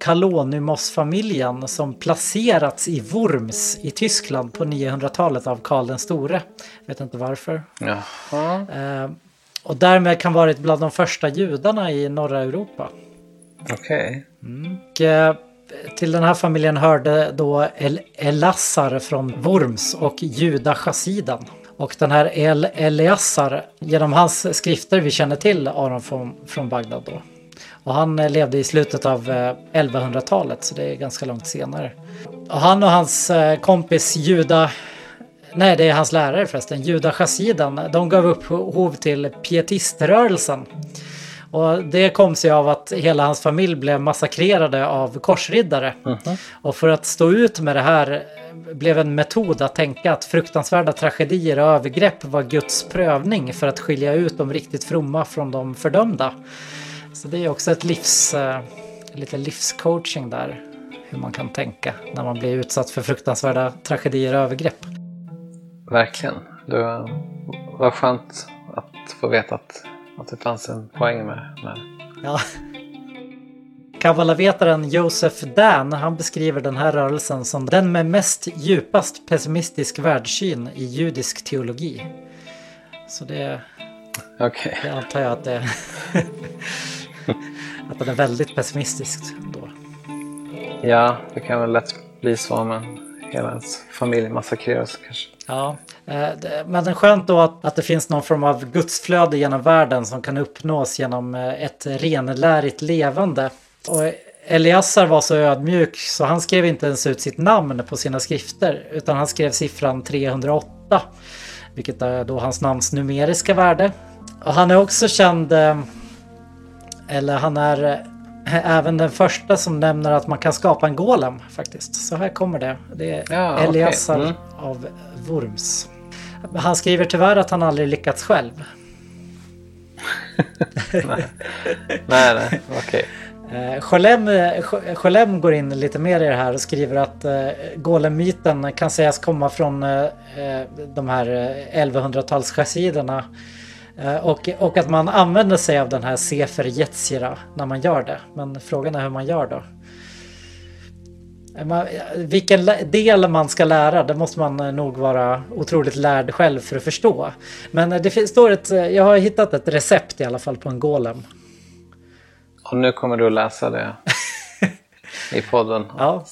Speaker 2: Kalonymos-familjen som placerats i Worms i Tyskland på 900-talet av Karl den store. Vet inte varför.
Speaker 5: Jaha,
Speaker 2: Eh, och därmed kan varit bland de första judarna i norra Europa.
Speaker 5: okej.
Speaker 2: Och, eh, till den här familjen hörde då El Elassar från Worms och Juda Chassidan. Och den här El Eleazar, genom hans skrifter vi känner till Aron från, från Bagdad då. Och han levde i slutet av eh, 1100-talet så det är ganska långt senare. Och han och hans eh, kompis Juda Nej, det är hans lärare förresten. Juda Chassidan. De gav upphov till pietiströrelsen. Och det kom sig av att hela hans familj blev massakrerade av korsriddare. Och för att stå ut med det här blev en metod att tänka att fruktansvärda tragedier och övergrepp var Guds prövning för att skilja ut de riktigt fromma från de fördömda. Så det är också ett livs, eh, lite livscoaching där. Hur man kan tänka när man blir utsatt för fruktansvärda tragedier och övergrepp.
Speaker 5: Verkligen. Det var skönt att få veta att, att det fanns en poäng med, med
Speaker 2: Ja. Kabbalavetaren Joseph Dan han beskriver den här rörelsen som den med mest djupast pessimistisk världssyn i judisk teologi. Så det,
Speaker 5: Okej.
Speaker 2: det antar jag att det att han är väldigt pessimistisk då.
Speaker 5: Ja, det kan väl lätt bli så men hela ens familj massakreras kanske.
Speaker 2: Ja, det- men det är skönt då att, att det finns någon form av gudsflöde genom världen som kan uppnås genom eh, ett renlärigt levande. Och Eliassar var så ödmjuk så han skrev inte ens ut sitt namn på sina skrifter utan han skrev siffran 308. Vilket är då hans namns numeriska värde. Och han är också känd, eh, eller han är eh, även den första som nämner att man kan skapa en golem faktiskt. Så här kommer det. Det är
Speaker 5: Ja.
Speaker 2: Eliassar
Speaker 5: Mm.
Speaker 2: av Worms. Han skriver tyvärr att han aldrig lyckats själv.
Speaker 5: Nej, nej, okej.
Speaker 2: Eh, Scholem, eh, Scholem går in lite mer i det här och skriver att eh, Golem-myten kan sägas komma från eh, eh, de här eh, 1100-tals eh, och, och att man använder sig av den här Sefer Yetzira när man gör det. Men frågan är hur man gör då. Man- Vilken del man ska lära, det måste man eh, nog vara otroligt lärd själv för att förstå. Men eh, det står ett, eh, jag har hittat ett recept i alla fall på en golem.
Speaker 5: Och nu kommer du att läsa det i podden.
Speaker 2: Ja,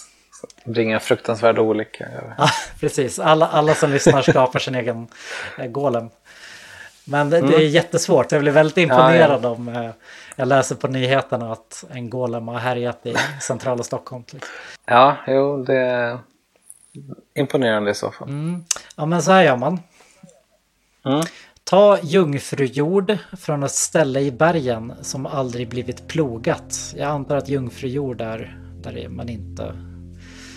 Speaker 5: Bringa fruktansvärda olycka.
Speaker 2: Ja, precis. Alla, alla som lyssnar skapar sin egen golem. Men det, det är jättesvårt. Jag blir väldigt imponerad om eh, jag läser på nyheterna att en golem har härjat i centrala Stockholm. exempel.
Speaker 5: Ja, jo, det är imponerande i så fall.
Speaker 2: Ja, men så här gör man.
Speaker 5: Mm.
Speaker 2: Ta jungfrujord från ett ställe i bergen som aldrig blivit plogat. Jag antar att jungfrujord är där man inte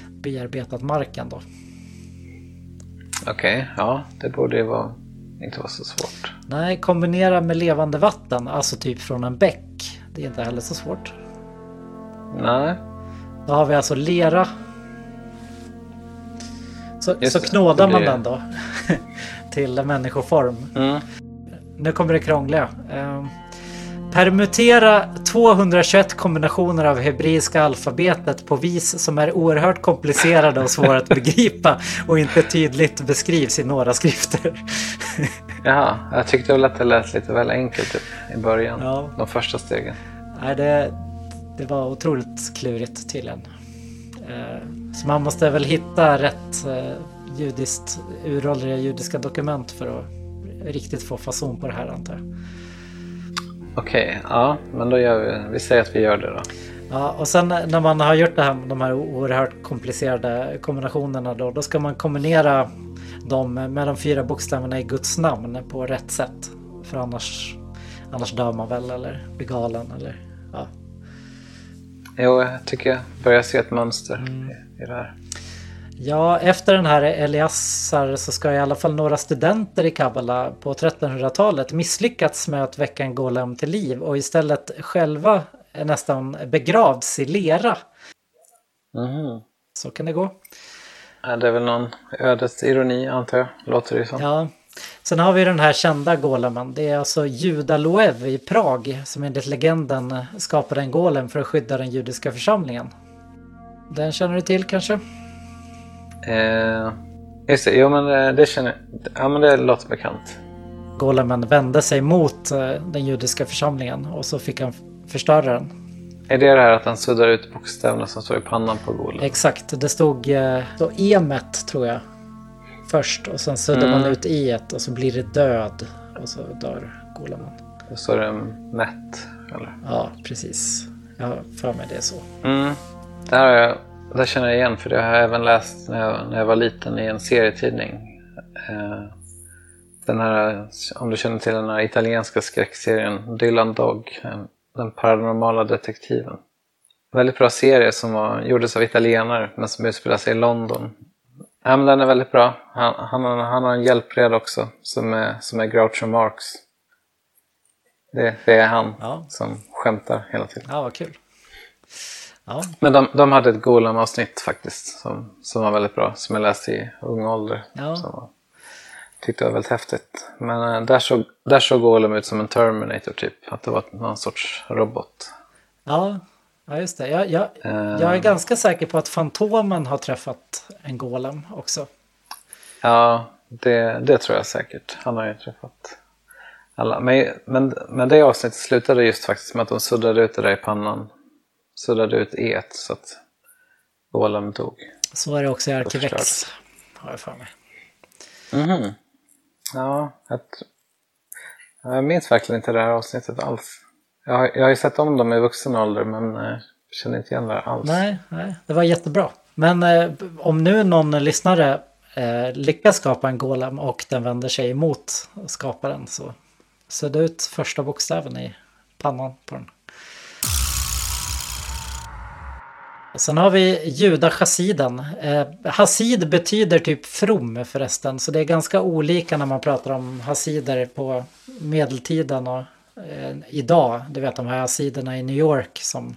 Speaker 2: bearbetat marken då.
Speaker 5: Okej, ja, det borde ju vara, inte vara så svårt.
Speaker 2: Nej, kombinera med levande vatten, alltså typ från en bäck. Det är inte heller så svårt.
Speaker 5: Nej,
Speaker 2: Då har vi alltså lera. Så,
Speaker 5: Just
Speaker 2: så knådar
Speaker 5: det
Speaker 2: man den då till människoform.
Speaker 5: mm.
Speaker 2: Nu kommer det krångliga. Permutera 221 kombinationer av hebreiska alfabetet på vis som är oerhört komplicerade och svåra att begripa och inte tydligt beskrivs i några skrifter.
Speaker 5: Jaha, jag tyckte väl att det lät lite väl enkelt typ, i början.
Speaker 2: Ja.
Speaker 5: De första stegen.
Speaker 2: Nej, det, det var otroligt klurigt tydligen. Eh, Så man måste väl hitta rätt eh, judiskt, uråldriga judiska dokument för att riktigt få fason på det här antar jag.
Speaker 5: Okej, ja, men då gör vi, vi säger att vi gör det då.
Speaker 2: Ja, och sen när man har gjort det här, de här oerhört komplicerade kombinationerna då, då ska man kombinera dem med de fyra bokstäverna i Guds namn på rätt sätt. För annars, annars dör man väl eller blir galen eller ja.
Speaker 5: Jo, jag tycker jag börjar se ett mönster
Speaker 2: Mm.
Speaker 5: i det här.
Speaker 2: Ja, efter den här Eliassar så ska i alla fall några studenter i Kabbala på 1300-talet misslyckats med att väcka en golem till liv och istället själva nästan begravts i lera.
Speaker 5: Mhm.
Speaker 2: Så kan det gå.
Speaker 5: Ja, det är väl någon ödets ironi antar jag, låter det som.
Speaker 2: Ja. Sen har vi den här kända golemen. Det är alltså Juda Loev i Prag som enligt legenden skapade en golem för att skydda den judiska församlingen. Den känner du till kanske?
Speaker 5: Eh, just det, jo men det, det känner ja men det låter bekant.
Speaker 2: Golemen vände sig mot eh, den judiska församlingen och så fick han förstöra den.
Speaker 5: Är det det här att han suddar ut bokstäverna som står i pannan på Golem?
Speaker 2: Exakt, det stod eh, så emet tror jag. Först och sen suddar man ut i ett och så blir det död och så dör golemen.
Speaker 5: Då står det mätt, eller?
Speaker 2: Ja, precis. Jag har för mig det är så.
Speaker 5: Mm. Det här har jag, det känner jag igen för det har jag även läst när jag, när jag var liten i en serietidning. Eh, den här, om du känner till den här italienska skräckserien Dylan Dog, eh, den paranormala detektiven. Väldigt bra serie som var, gjordes av italienare men som utspelar sig i London. Ja, men den är väldigt bra. Han, han, har- han har en hjälpred också som är, som är Groucho Marx. Det, det är han
Speaker 2: Ja.
Speaker 5: som skämtar hela tiden.
Speaker 2: Ja, vad kul. Ja,
Speaker 5: Men de, de hade ett Golem-avsnitt faktiskt som, som var väldigt bra, som jag läste i ung ålder.
Speaker 2: Ja.
Speaker 5: Som var, tyckte det var väldigt häftigt. Men äh, där, såg, där såg Golem ut som en Terminator typ, att det var någon sorts robot.
Speaker 2: ja, ja just det. Jag, jag,
Speaker 5: Eh.
Speaker 2: jag är ganska säker på att Fantomen har träffat en golem också.
Speaker 5: Ja, det, det tror jag säkert. Han har ju träffat alla. Men, men, men det avsnittet slutade just faktiskt med att de suddade ut det där i pannan. Suddade ut E så att Golem dog.
Speaker 2: Så är det också i Arkivex. Har jag för mig.
Speaker 5: Mhm. Ja, jag, tr- jag minns verkligen inte det här avsnittet alls. Jag har, jag har ju sett om dem i vuxen ålder men eh, känner inte igen det alls.
Speaker 2: Nej, nej, det var jättebra. Men eh, om nu någon lyssnare eh, lyckas skapa en golem och den vänder sig emot skaparen så sudda ut första bokstäven i pannan på den. Sen har vi judachassiden. Eh, hasid betyder typ from förresten, så det är ganska olika när man pratar om hasider på medeltiden och eh, idag. Du vet de här hasiderna i New York som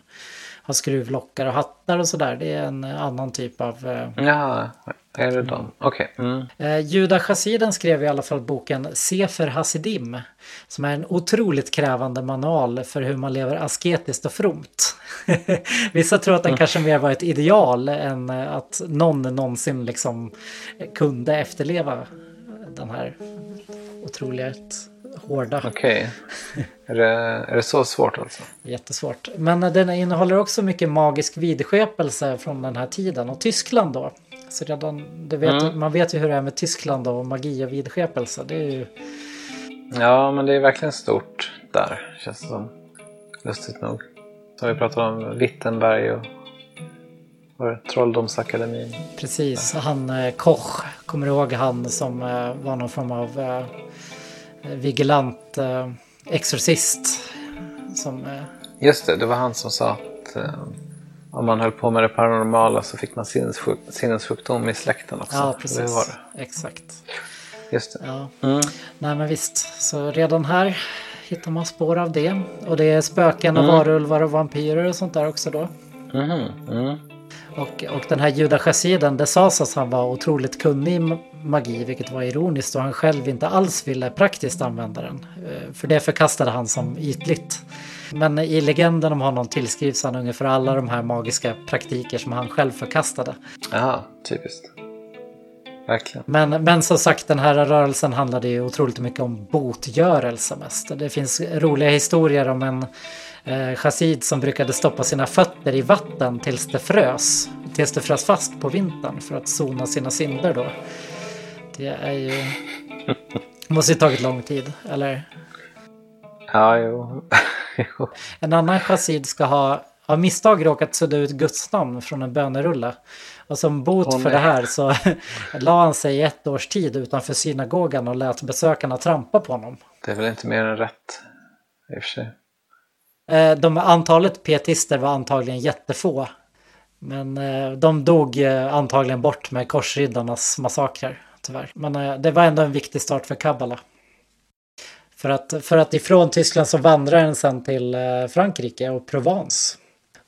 Speaker 2: har skruvlockar och hattar och sådär. Det är en annan typ av... Eh,
Speaker 5: Ja, är det de? Okej. Mm.
Speaker 2: Eh, Juda Chasiden skrev i alla fall boken Sefer Hasidim som är en otroligt krävande manual för hur man lever asketiskt och fromt. Vissa tror att den kanske mer var ett ideal än att någon någonsin liksom kunde efterleva den här otroligt hårda.
Speaker 5: Okej. är, det, är det så svårt alltså?
Speaker 2: Jättesvårt. Men den innehåller också mycket magisk vidskepelse från den här tiden och Tyskland då. Så redan, du vet,
Speaker 5: Mm.
Speaker 2: man vet ju hur det är med Tyskland och magi och vidskepelse. Det är ju
Speaker 5: Ja, men det är verkligen stort där, känns det som. Lustigt nog. Har vi pratat om Wittenberg och? Trolldomsakademin.
Speaker 2: Precis, han eh, Koch, kommer du ihåg han som eh, var någon form av eh, vigilant eh, exorcist? Som, eh,
Speaker 5: Just det, det var han som sa att eh, om man höll på med det paranormala så fick man sinnessjuk sinnessjukdom i släkten också.
Speaker 2: ja,
Speaker 5: Det
Speaker 2: precis.
Speaker 5: var det.
Speaker 2: Exakt.
Speaker 5: Just det.
Speaker 2: Ja.
Speaker 5: Mm.
Speaker 2: Nej men visst, så redan här hittar man spår av det. Och det är spöken och
Speaker 5: Mm.
Speaker 2: varulvar och vampyrer och sånt där också då.
Speaker 5: Mhm, Mm.
Speaker 2: Och, och den här judachasiden, det sades att han var otroligt kunnig i ma- magi, vilket var ironiskt då han själv inte alls ville praktiskt använda den. Eh, För det förkastade han som ytligt. Men i legenden om honom tillskrivs han ungefär alla de här magiska praktiker som han själv förkastade.
Speaker 5: Jaha, typiskt. Verkligen.
Speaker 2: Men, men som sagt, den här rörelsen handlade ju otroligt mycket om botgörelse mest. Det finns roliga historier om en eh, chassid som brukade stoppa sina fötter i vatten tills det frös. Tills det frös fast på vintern för att sona sina synder då. Det är ju... Måste ju tagit lång tid, eller?
Speaker 5: Ja, jo. jo.
Speaker 2: En annan chassid ska ha av misstag råkat sudda ut Guds namn från en bönerulle. Och som bot
Speaker 5: Åh,
Speaker 2: för det här så la han sig i ett års tid utanför synagogan och lät besökarna trampa på honom.
Speaker 5: Det är väl inte mer än rätt i och för sig.
Speaker 2: Eh, De, antalet pietister var antagligen jättefå. Men eh, de dog eh, antagligen bort med korsriddarnas massakrer, tyvärr. Men det var ändå en viktig start för Kabbala. För att, för att ifrån Tyskland så vandrar den sen till Frankrike och Provence.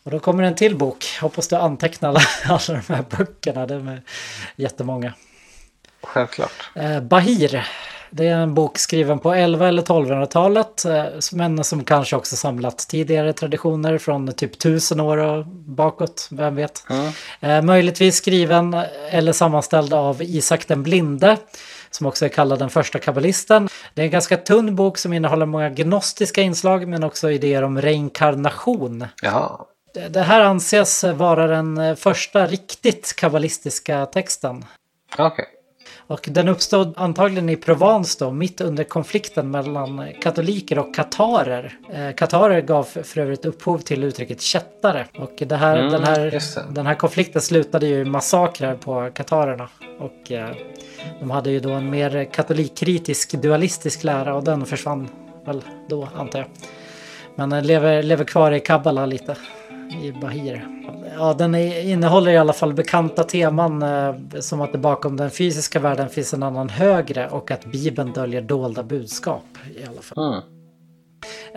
Speaker 2: Och då kommer en till bok. Hoppas du antecknar alla, alla de här böckerna. Det är jättemånga.
Speaker 5: Självklart.
Speaker 2: Bahir. Det är en bok skriven på 11 eller 1200-talet. Eh, men som kanske också samlat tidigare traditioner från typ tusen år och bakåt. Vem vet.
Speaker 5: Mm.
Speaker 2: Möjligtvis skriven eller sammanställd av Isak den blinde. Som också är kallad den första kabbalisten. Det är en ganska tunn bok som innehåller många gnostiska inslag men också idéer om reinkarnation.
Speaker 5: Jaha.
Speaker 2: Det här anses vara den första riktigt kabbalistiska texten.
Speaker 5: Okej.
Speaker 2: Och den uppstod antagligen i Provence då, mitt under konflikten mellan katoliker och katarer. Eh, katarer gav för övrigt upphov till uttrycket kättare. Och det här,
Speaker 5: Mm,
Speaker 2: den, här, den här konflikten slutade ju i massakrer på katarerna. Och eh, de hade ju då en mer katolikkritisk dualistisk lära och den försvann väl då antar jag. Men den lever, lever kvar i Kabbala lite. I Bahir. Ja, den innehåller i alla fall bekanta teman eh, som att det bakom den fysiska världen finns en annan högre och att Bibeln döljer dolda budskap. i alla fall.
Speaker 5: Mm.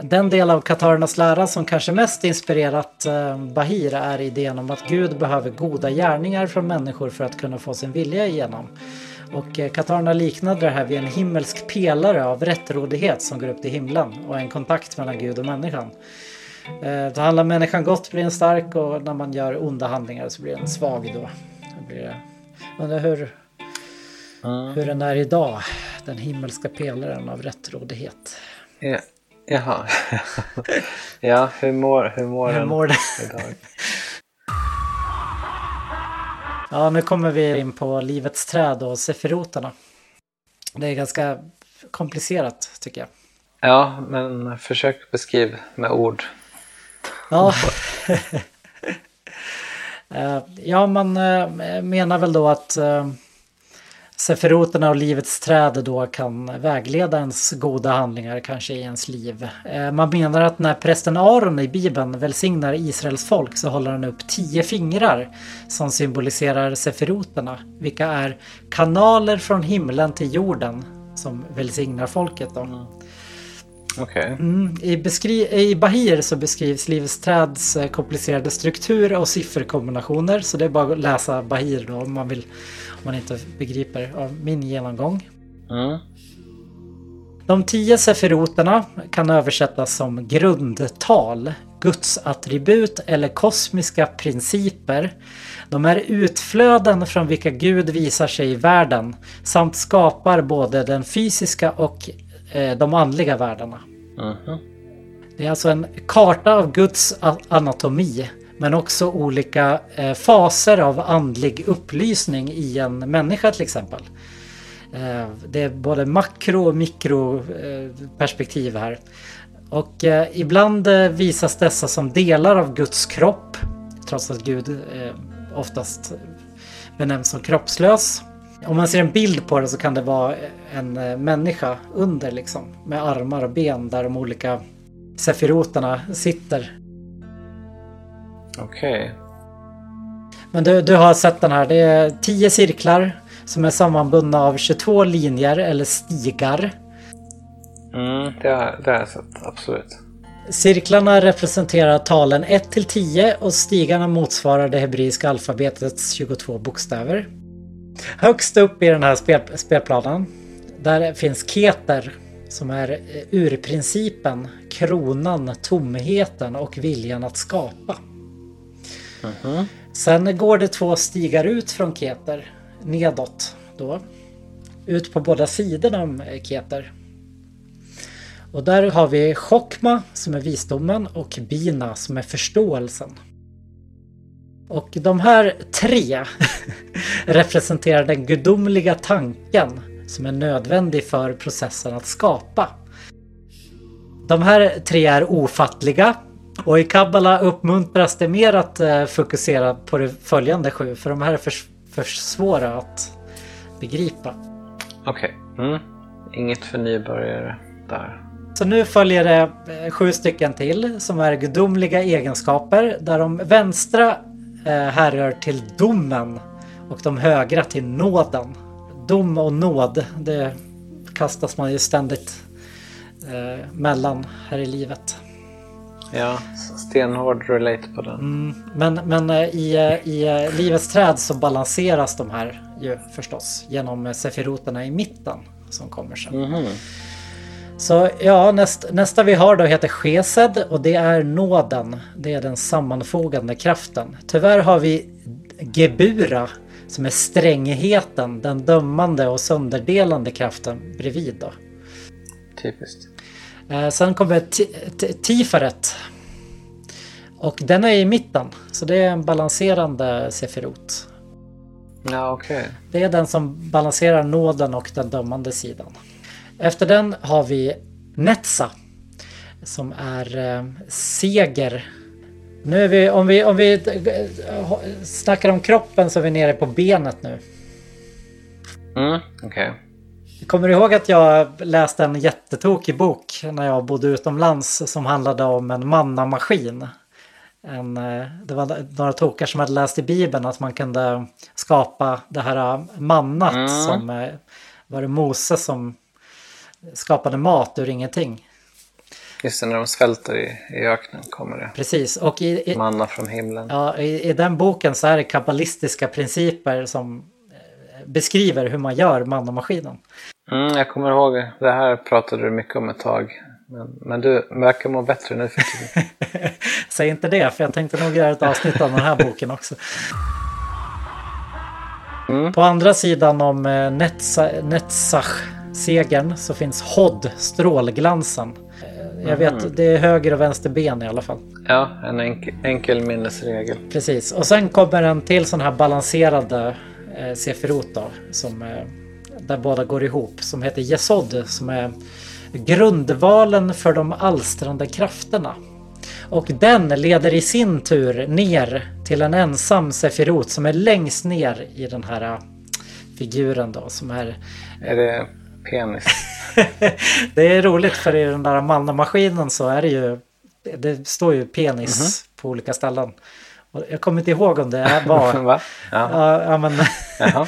Speaker 2: Den del av katarernas lära som kanske mest inspirerat eh, Bahir är idén om att Gud behöver goda gärningar från människor för att kunna få sin vilja igenom. Och eh, katarerna liknade det här vid en himmelsk pelare av rättrådighet som går upp till himlen och en kontakt mellan Gud och människan. Eh, Då handlar människan gott blir den stark och när man gör onda handlingar så blir den svag då. då blir det... Undrar hur,
Speaker 5: Mm.
Speaker 2: hur den är idag, den himmelska pelaren av rättrådighet.
Speaker 5: Ja, jaha. ja, hur mår, hur mår
Speaker 2: Hur
Speaker 5: den
Speaker 2: mår det?
Speaker 5: idag?
Speaker 2: Ja, nu kommer vi in på livets träd och sefiroterna. Det är ganska komplicerat tycker jag.
Speaker 5: Ja, men försök beskriv med ord.
Speaker 2: Ja. Eh, ja, man eh, menar väl då att eh, Sefiroterna och livets träd då kan vägleda ens goda handlingar kanske i ens liv. Eh, Man menar att när prästen Aron i Bibeln välsignar Israels folk så håller han upp tio fingrar som symboliserar Sefiroterna, vilka är kanaler från himlen till jorden som välsignar folket. Då.
Speaker 5: Okej.
Speaker 2: Mm, i, beskri- I Bahir så beskrivs livets träds eh, komplicerade struktur och sifferkombinationer. Så det är bara att läsa Bahir då om man, vill, om man inte begriper av min genomgång.
Speaker 5: Mm.
Speaker 2: De tio sefiroterna kan översättas som grundtal, Guds attribut eller kosmiska principer. De är utflöden från vilka Gud visar sig i världen samt skapar både den fysiska och de andliga världarna.
Speaker 5: Mhm.
Speaker 2: Det är alltså en karta av Guds anatomi men också olika eh, faser av andlig upplysning i en människa till exempel. Eh, det är både makro och mikroperspektiv här. Och eh, ibland eh, visas dessa som delar av Guds kropp trots att Gud eh, oftast benämns som kroppslös. Om man ser en bild på det så kan det vara en eh, människa under liksom med armar och ben där de olika sefiroterna sitter.
Speaker 5: Okej.
Speaker 2: Men du, du har sett den här. Det är 10 cirklar som är sammanbundna av 22 linjer eller stigar.
Speaker 5: Mm, det, har, det har jag sett, absolut.
Speaker 2: Cirklarna representerar talen 1 till 10 och stigarna motsvarar det hebreiska alfabetets 22 bokstäver. Högst upp i den här spel, spelplanen där finns keter som är eh, urprincipen, kronan, tomheten och viljan att skapa. Sen går det två stigar ut från keter nedåt då. Ut på båda sidorna om eh, keter. Och där har vi Chokma som är visdomen och Bina som är förståelsen. Och de här tre representerar den gudomliga tanken som är nödvändig för processen att skapa. De här tre är ofattliga och i Kabbala uppmuntras det mer att eh, fokusera på de följande sju för de här är för, för svåra att begripa.
Speaker 5: Okej. Mm. Inget för nybörjare där.
Speaker 2: Så nu följer det eh, sju stycken till som är gudomliga egenskaper där de vänstra härrör till domen och de högra till nåden. Dom och nåd, det kastas man ju ständigt eh, mellan här i livet.
Speaker 5: Ja, stenhård relate på den.
Speaker 2: Mm, men men eh, i, eh, i eh, livets träd så balanseras de här ju förstås genom eh, sefiroterna i mitten som kommer sen.
Speaker 5: Mhm.
Speaker 2: Så ja, näst, nästa vi har då heter Chesed och det är nåden. Det är den sammanfogande kraften. Tyvärr har vi Gebura som är strängheten, den dömande och sönderdelande kraften bredvid då.
Speaker 5: Typiskt.
Speaker 2: Eh, sen kommer Ti- Ti- Tifaret. Och den är i mitten, så det är en balanserande sefirot.
Speaker 5: Ja, okej.
Speaker 2: Det är den som balanserar nåden och den dömande sidan. Efter den har vi Netza. Som är eh, seger. Nu är vi, om vi, om vi eh, snackar om kroppen så är vi nere på benet nu.
Speaker 5: Mm, okej.
Speaker 2: Kommer du ihåg att jag läste en jättetokig bok när jag bodde utomlands som handlade om en mannamaskin? En, eh, det var några tokar som hade läst i Bibeln att man kunde skapa det här mannat
Speaker 5: Mm.
Speaker 2: som eh, var det Moses som skapade mat ur ingenting.
Speaker 5: Just det, när de svälter i, i öknen kommer det.
Speaker 2: Precis, och i, i,
Speaker 5: Manna från himlen.
Speaker 2: ja, i, i den boken så är det kabbalistiska principer som eh, beskriver hur man gör mannamaskinen.
Speaker 5: Mm, jag kommer ihåg, det här pratade du mycket om ett tag. Men, men du verkar må bättre nu för tiden.
Speaker 2: Säg inte det, för jag tänkte nog göra ett avsnitt av den här boken också. På andra sidan om eh, Netzach-segern så finns Hod, strålglansen. Jag vet, det är höger och vänster ben i alla fall.
Speaker 5: Ja, en enkel, enkel minnesregel.
Speaker 2: Precis. Och sen kommer en till sån här balanserade eh, Sefirot då, som, eh, där båda går ihop. Som heter Yesod som är grundvalen för de alstrande krafterna. Och den leder i sin tur ner till en ensam Sefirot som är längst ner i den här eh, figuren då som är
Speaker 5: Är det penis?
Speaker 2: det är roligt för i den där mannamaskinen så är det ju Det står ju penis på olika ställen. Jag kommer inte ihåg om det var...
Speaker 5: Va? Ja.
Speaker 2: ja, men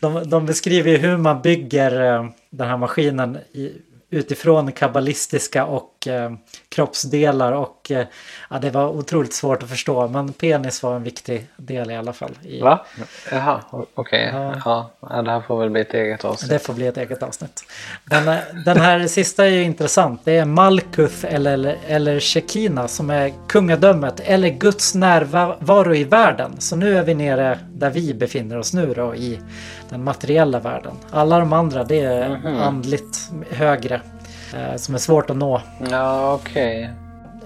Speaker 2: de, de beskriver ju hur man bygger eh, den här maskinen i, utifrån kabbalistiska och eh, kroppsdelar och eh, ja, det var otroligt svårt att förstå men penis var en viktig del i alla fall. I,
Speaker 5: Va? Jaha, okej.
Speaker 2: Ja.
Speaker 5: Ja. Ja, det här får väl bli ett eget avsnitt.
Speaker 2: Det får bli ett eget avsnitt. Den, eh, den här sista är ju intressant. Det är Malkuth eller, eller Shekina som är kungadömet eller Guds närvaro i världen. Så nu är vi nere där vi befinner oss nu då i den materiella världen. Alla de andra det är andligt högre som är svårt att nå.
Speaker 5: Ja, okej.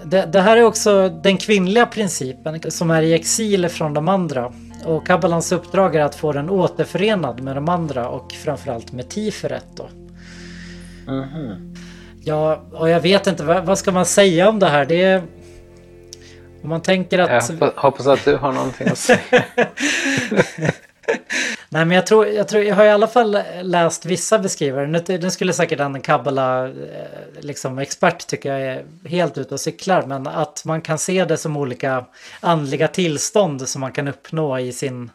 Speaker 2: Det, det här är också den kvinnliga principen som är i exil från de andra. Och Kabbalans uppdrag är att få den återförenad med de andra och framförallt med Tiferet då.
Speaker 5: Mhm.
Speaker 2: Ja, och jag vet inte, vad, vad ska man säga om det här? Det är... Om man tänker
Speaker 5: Jag
Speaker 2: att...
Speaker 5: hoppas, hoppas att du har någonting att säga.
Speaker 2: Nej men jag tror, jag tror, jag har i alla fall läst vissa beskrivare. Nu, nu skulle säkert en kabbala eh, liksom expert tycker jag är helt ute och cyklar. Men att man kan se det som olika andliga tillstånd som man kan uppnå i sin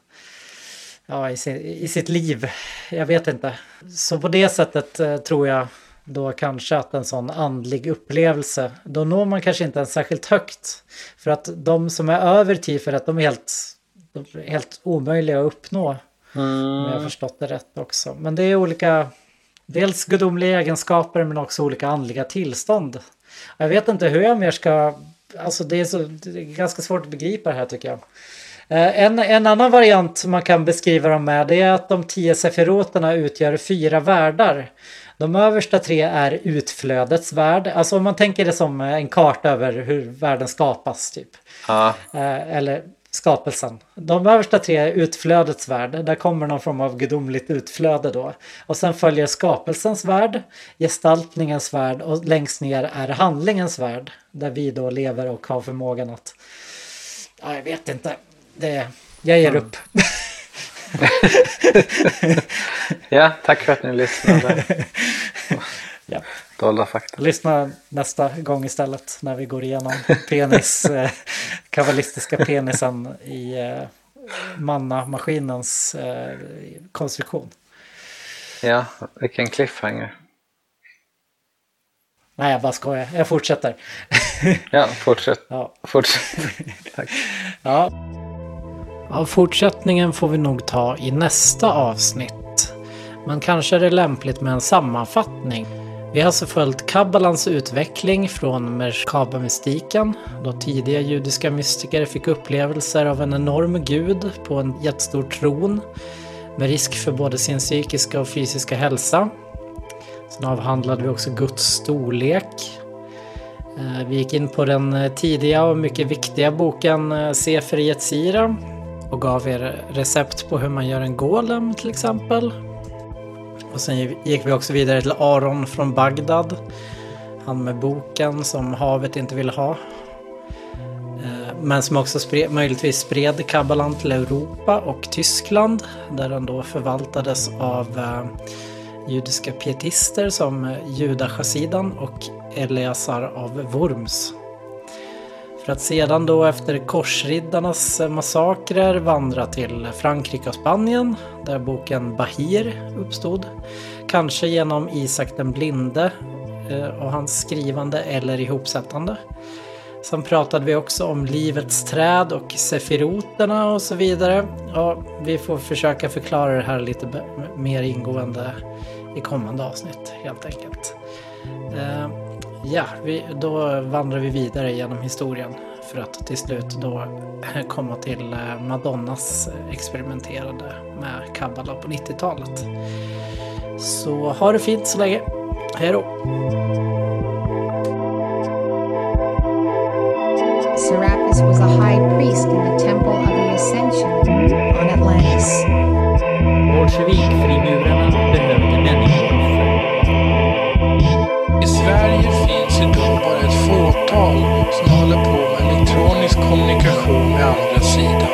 Speaker 2: ja, i, sin, i sitt liv. Jag vet inte. Så på det sättet eh, tror jag då kanske att en sån andlig upplevelse, då når man kanske inte ens särskilt högt. För att de som är över Tiferet, de är helt, de är helt omöjliga att uppnå. Om jag har förstått det rätt också. Men det är olika, dels gudomliga egenskaper men också olika andliga tillstånd. Jag vet inte hur jag mer ska, alltså det är, så, det är ganska svårt att begripa det här tycker jag. Eh, En, en annan variant man kan beskriva dem med det är att de tio sefiroterna utgör fyra världar. De översta tre är utflödets värld. Alltså om man tänker det som en karta över hur världen skapas typ.
Speaker 5: Ja,
Speaker 2: Eh, eller skapelsen. De översta tre är utflödets värld. Där kommer någon form av gudomligt utflöde då. Och sen följer skapelsens värld, gestaltningens värld och längst ner är handlingens värld. Där vi då lever och har förmågan att... Ja, jag vet inte. Det, jag ger upp.
Speaker 5: ja tack för att ni lyssnade.
Speaker 2: Ja.
Speaker 5: Dolda fakta.
Speaker 2: Lyssna nästa gång istället när vi går igenom penis, eh, kabbalistiska penisen i eh, manna-maskinens eh, konstruktion.
Speaker 5: Ja, vilken cliffhanger.
Speaker 2: Nej, jag bara skojar. Jag fortsätter.
Speaker 5: Ja, fortsätt.
Speaker 2: Ja.
Speaker 5: Fortsätt. Tack.
Speaker 2: Ja. ja, fortsättningen får vi nog ta i nästa avsnitt. Men kanske är det lämpligt med en sammanfattning. Vi har alltså följt kabbalans utveckling från Merkaba-mystiken, då tidiga judiska mystiker fick upplevelser av en enorm gud på en jättestor tron med risk för både sin psykiska och fysiska hälsa. Sen avhandlade vi också Guds storlek, eh, Vi gick in på den tidiga och mycket viktiga boken eh, Sefer Yetzira och gav er recept på hur man gör en golem till exempel. Och sen gick vi också vidare till Aron från Bagdad. Han med boken som havet inte ville ha. Eh, men som också spred, möjligtvis spred kabbalan till Europa och Tyskland där den då förvaltades av eh, judiska pietister som eh, Juda Chassidan och Eleazar av Worms. För att sedan då efter korsriddarnas massakrer vandra till Frankrike och Spanien där boken Bahir uppstod. Kanske genom Isak den blinde eh, och hans skrivande eller ihopsättande. Sen pratade vi också om livets träd och sefiroterna och så vidare. Ja, vi får försöka förklara det här lite mer ingående i kommande avsnitt helt enkelt. Eh, Ja, vi, då vandrar vi vidare genom historien för att till slut då komma till eh, Madonnas experimenterande med kabbala på 90-talet. Så ha det fint så länge. Hej då!
Speaker 1: Serapis was a high priest in the temple of the ascension on Atlantis.
Speaker 6: Bolsjevikfrimurarna behövde människor
Speaker 3: I Sveriges finns idag bara ett fåtal som håller på med elektronisk kommunikation med andra sidan.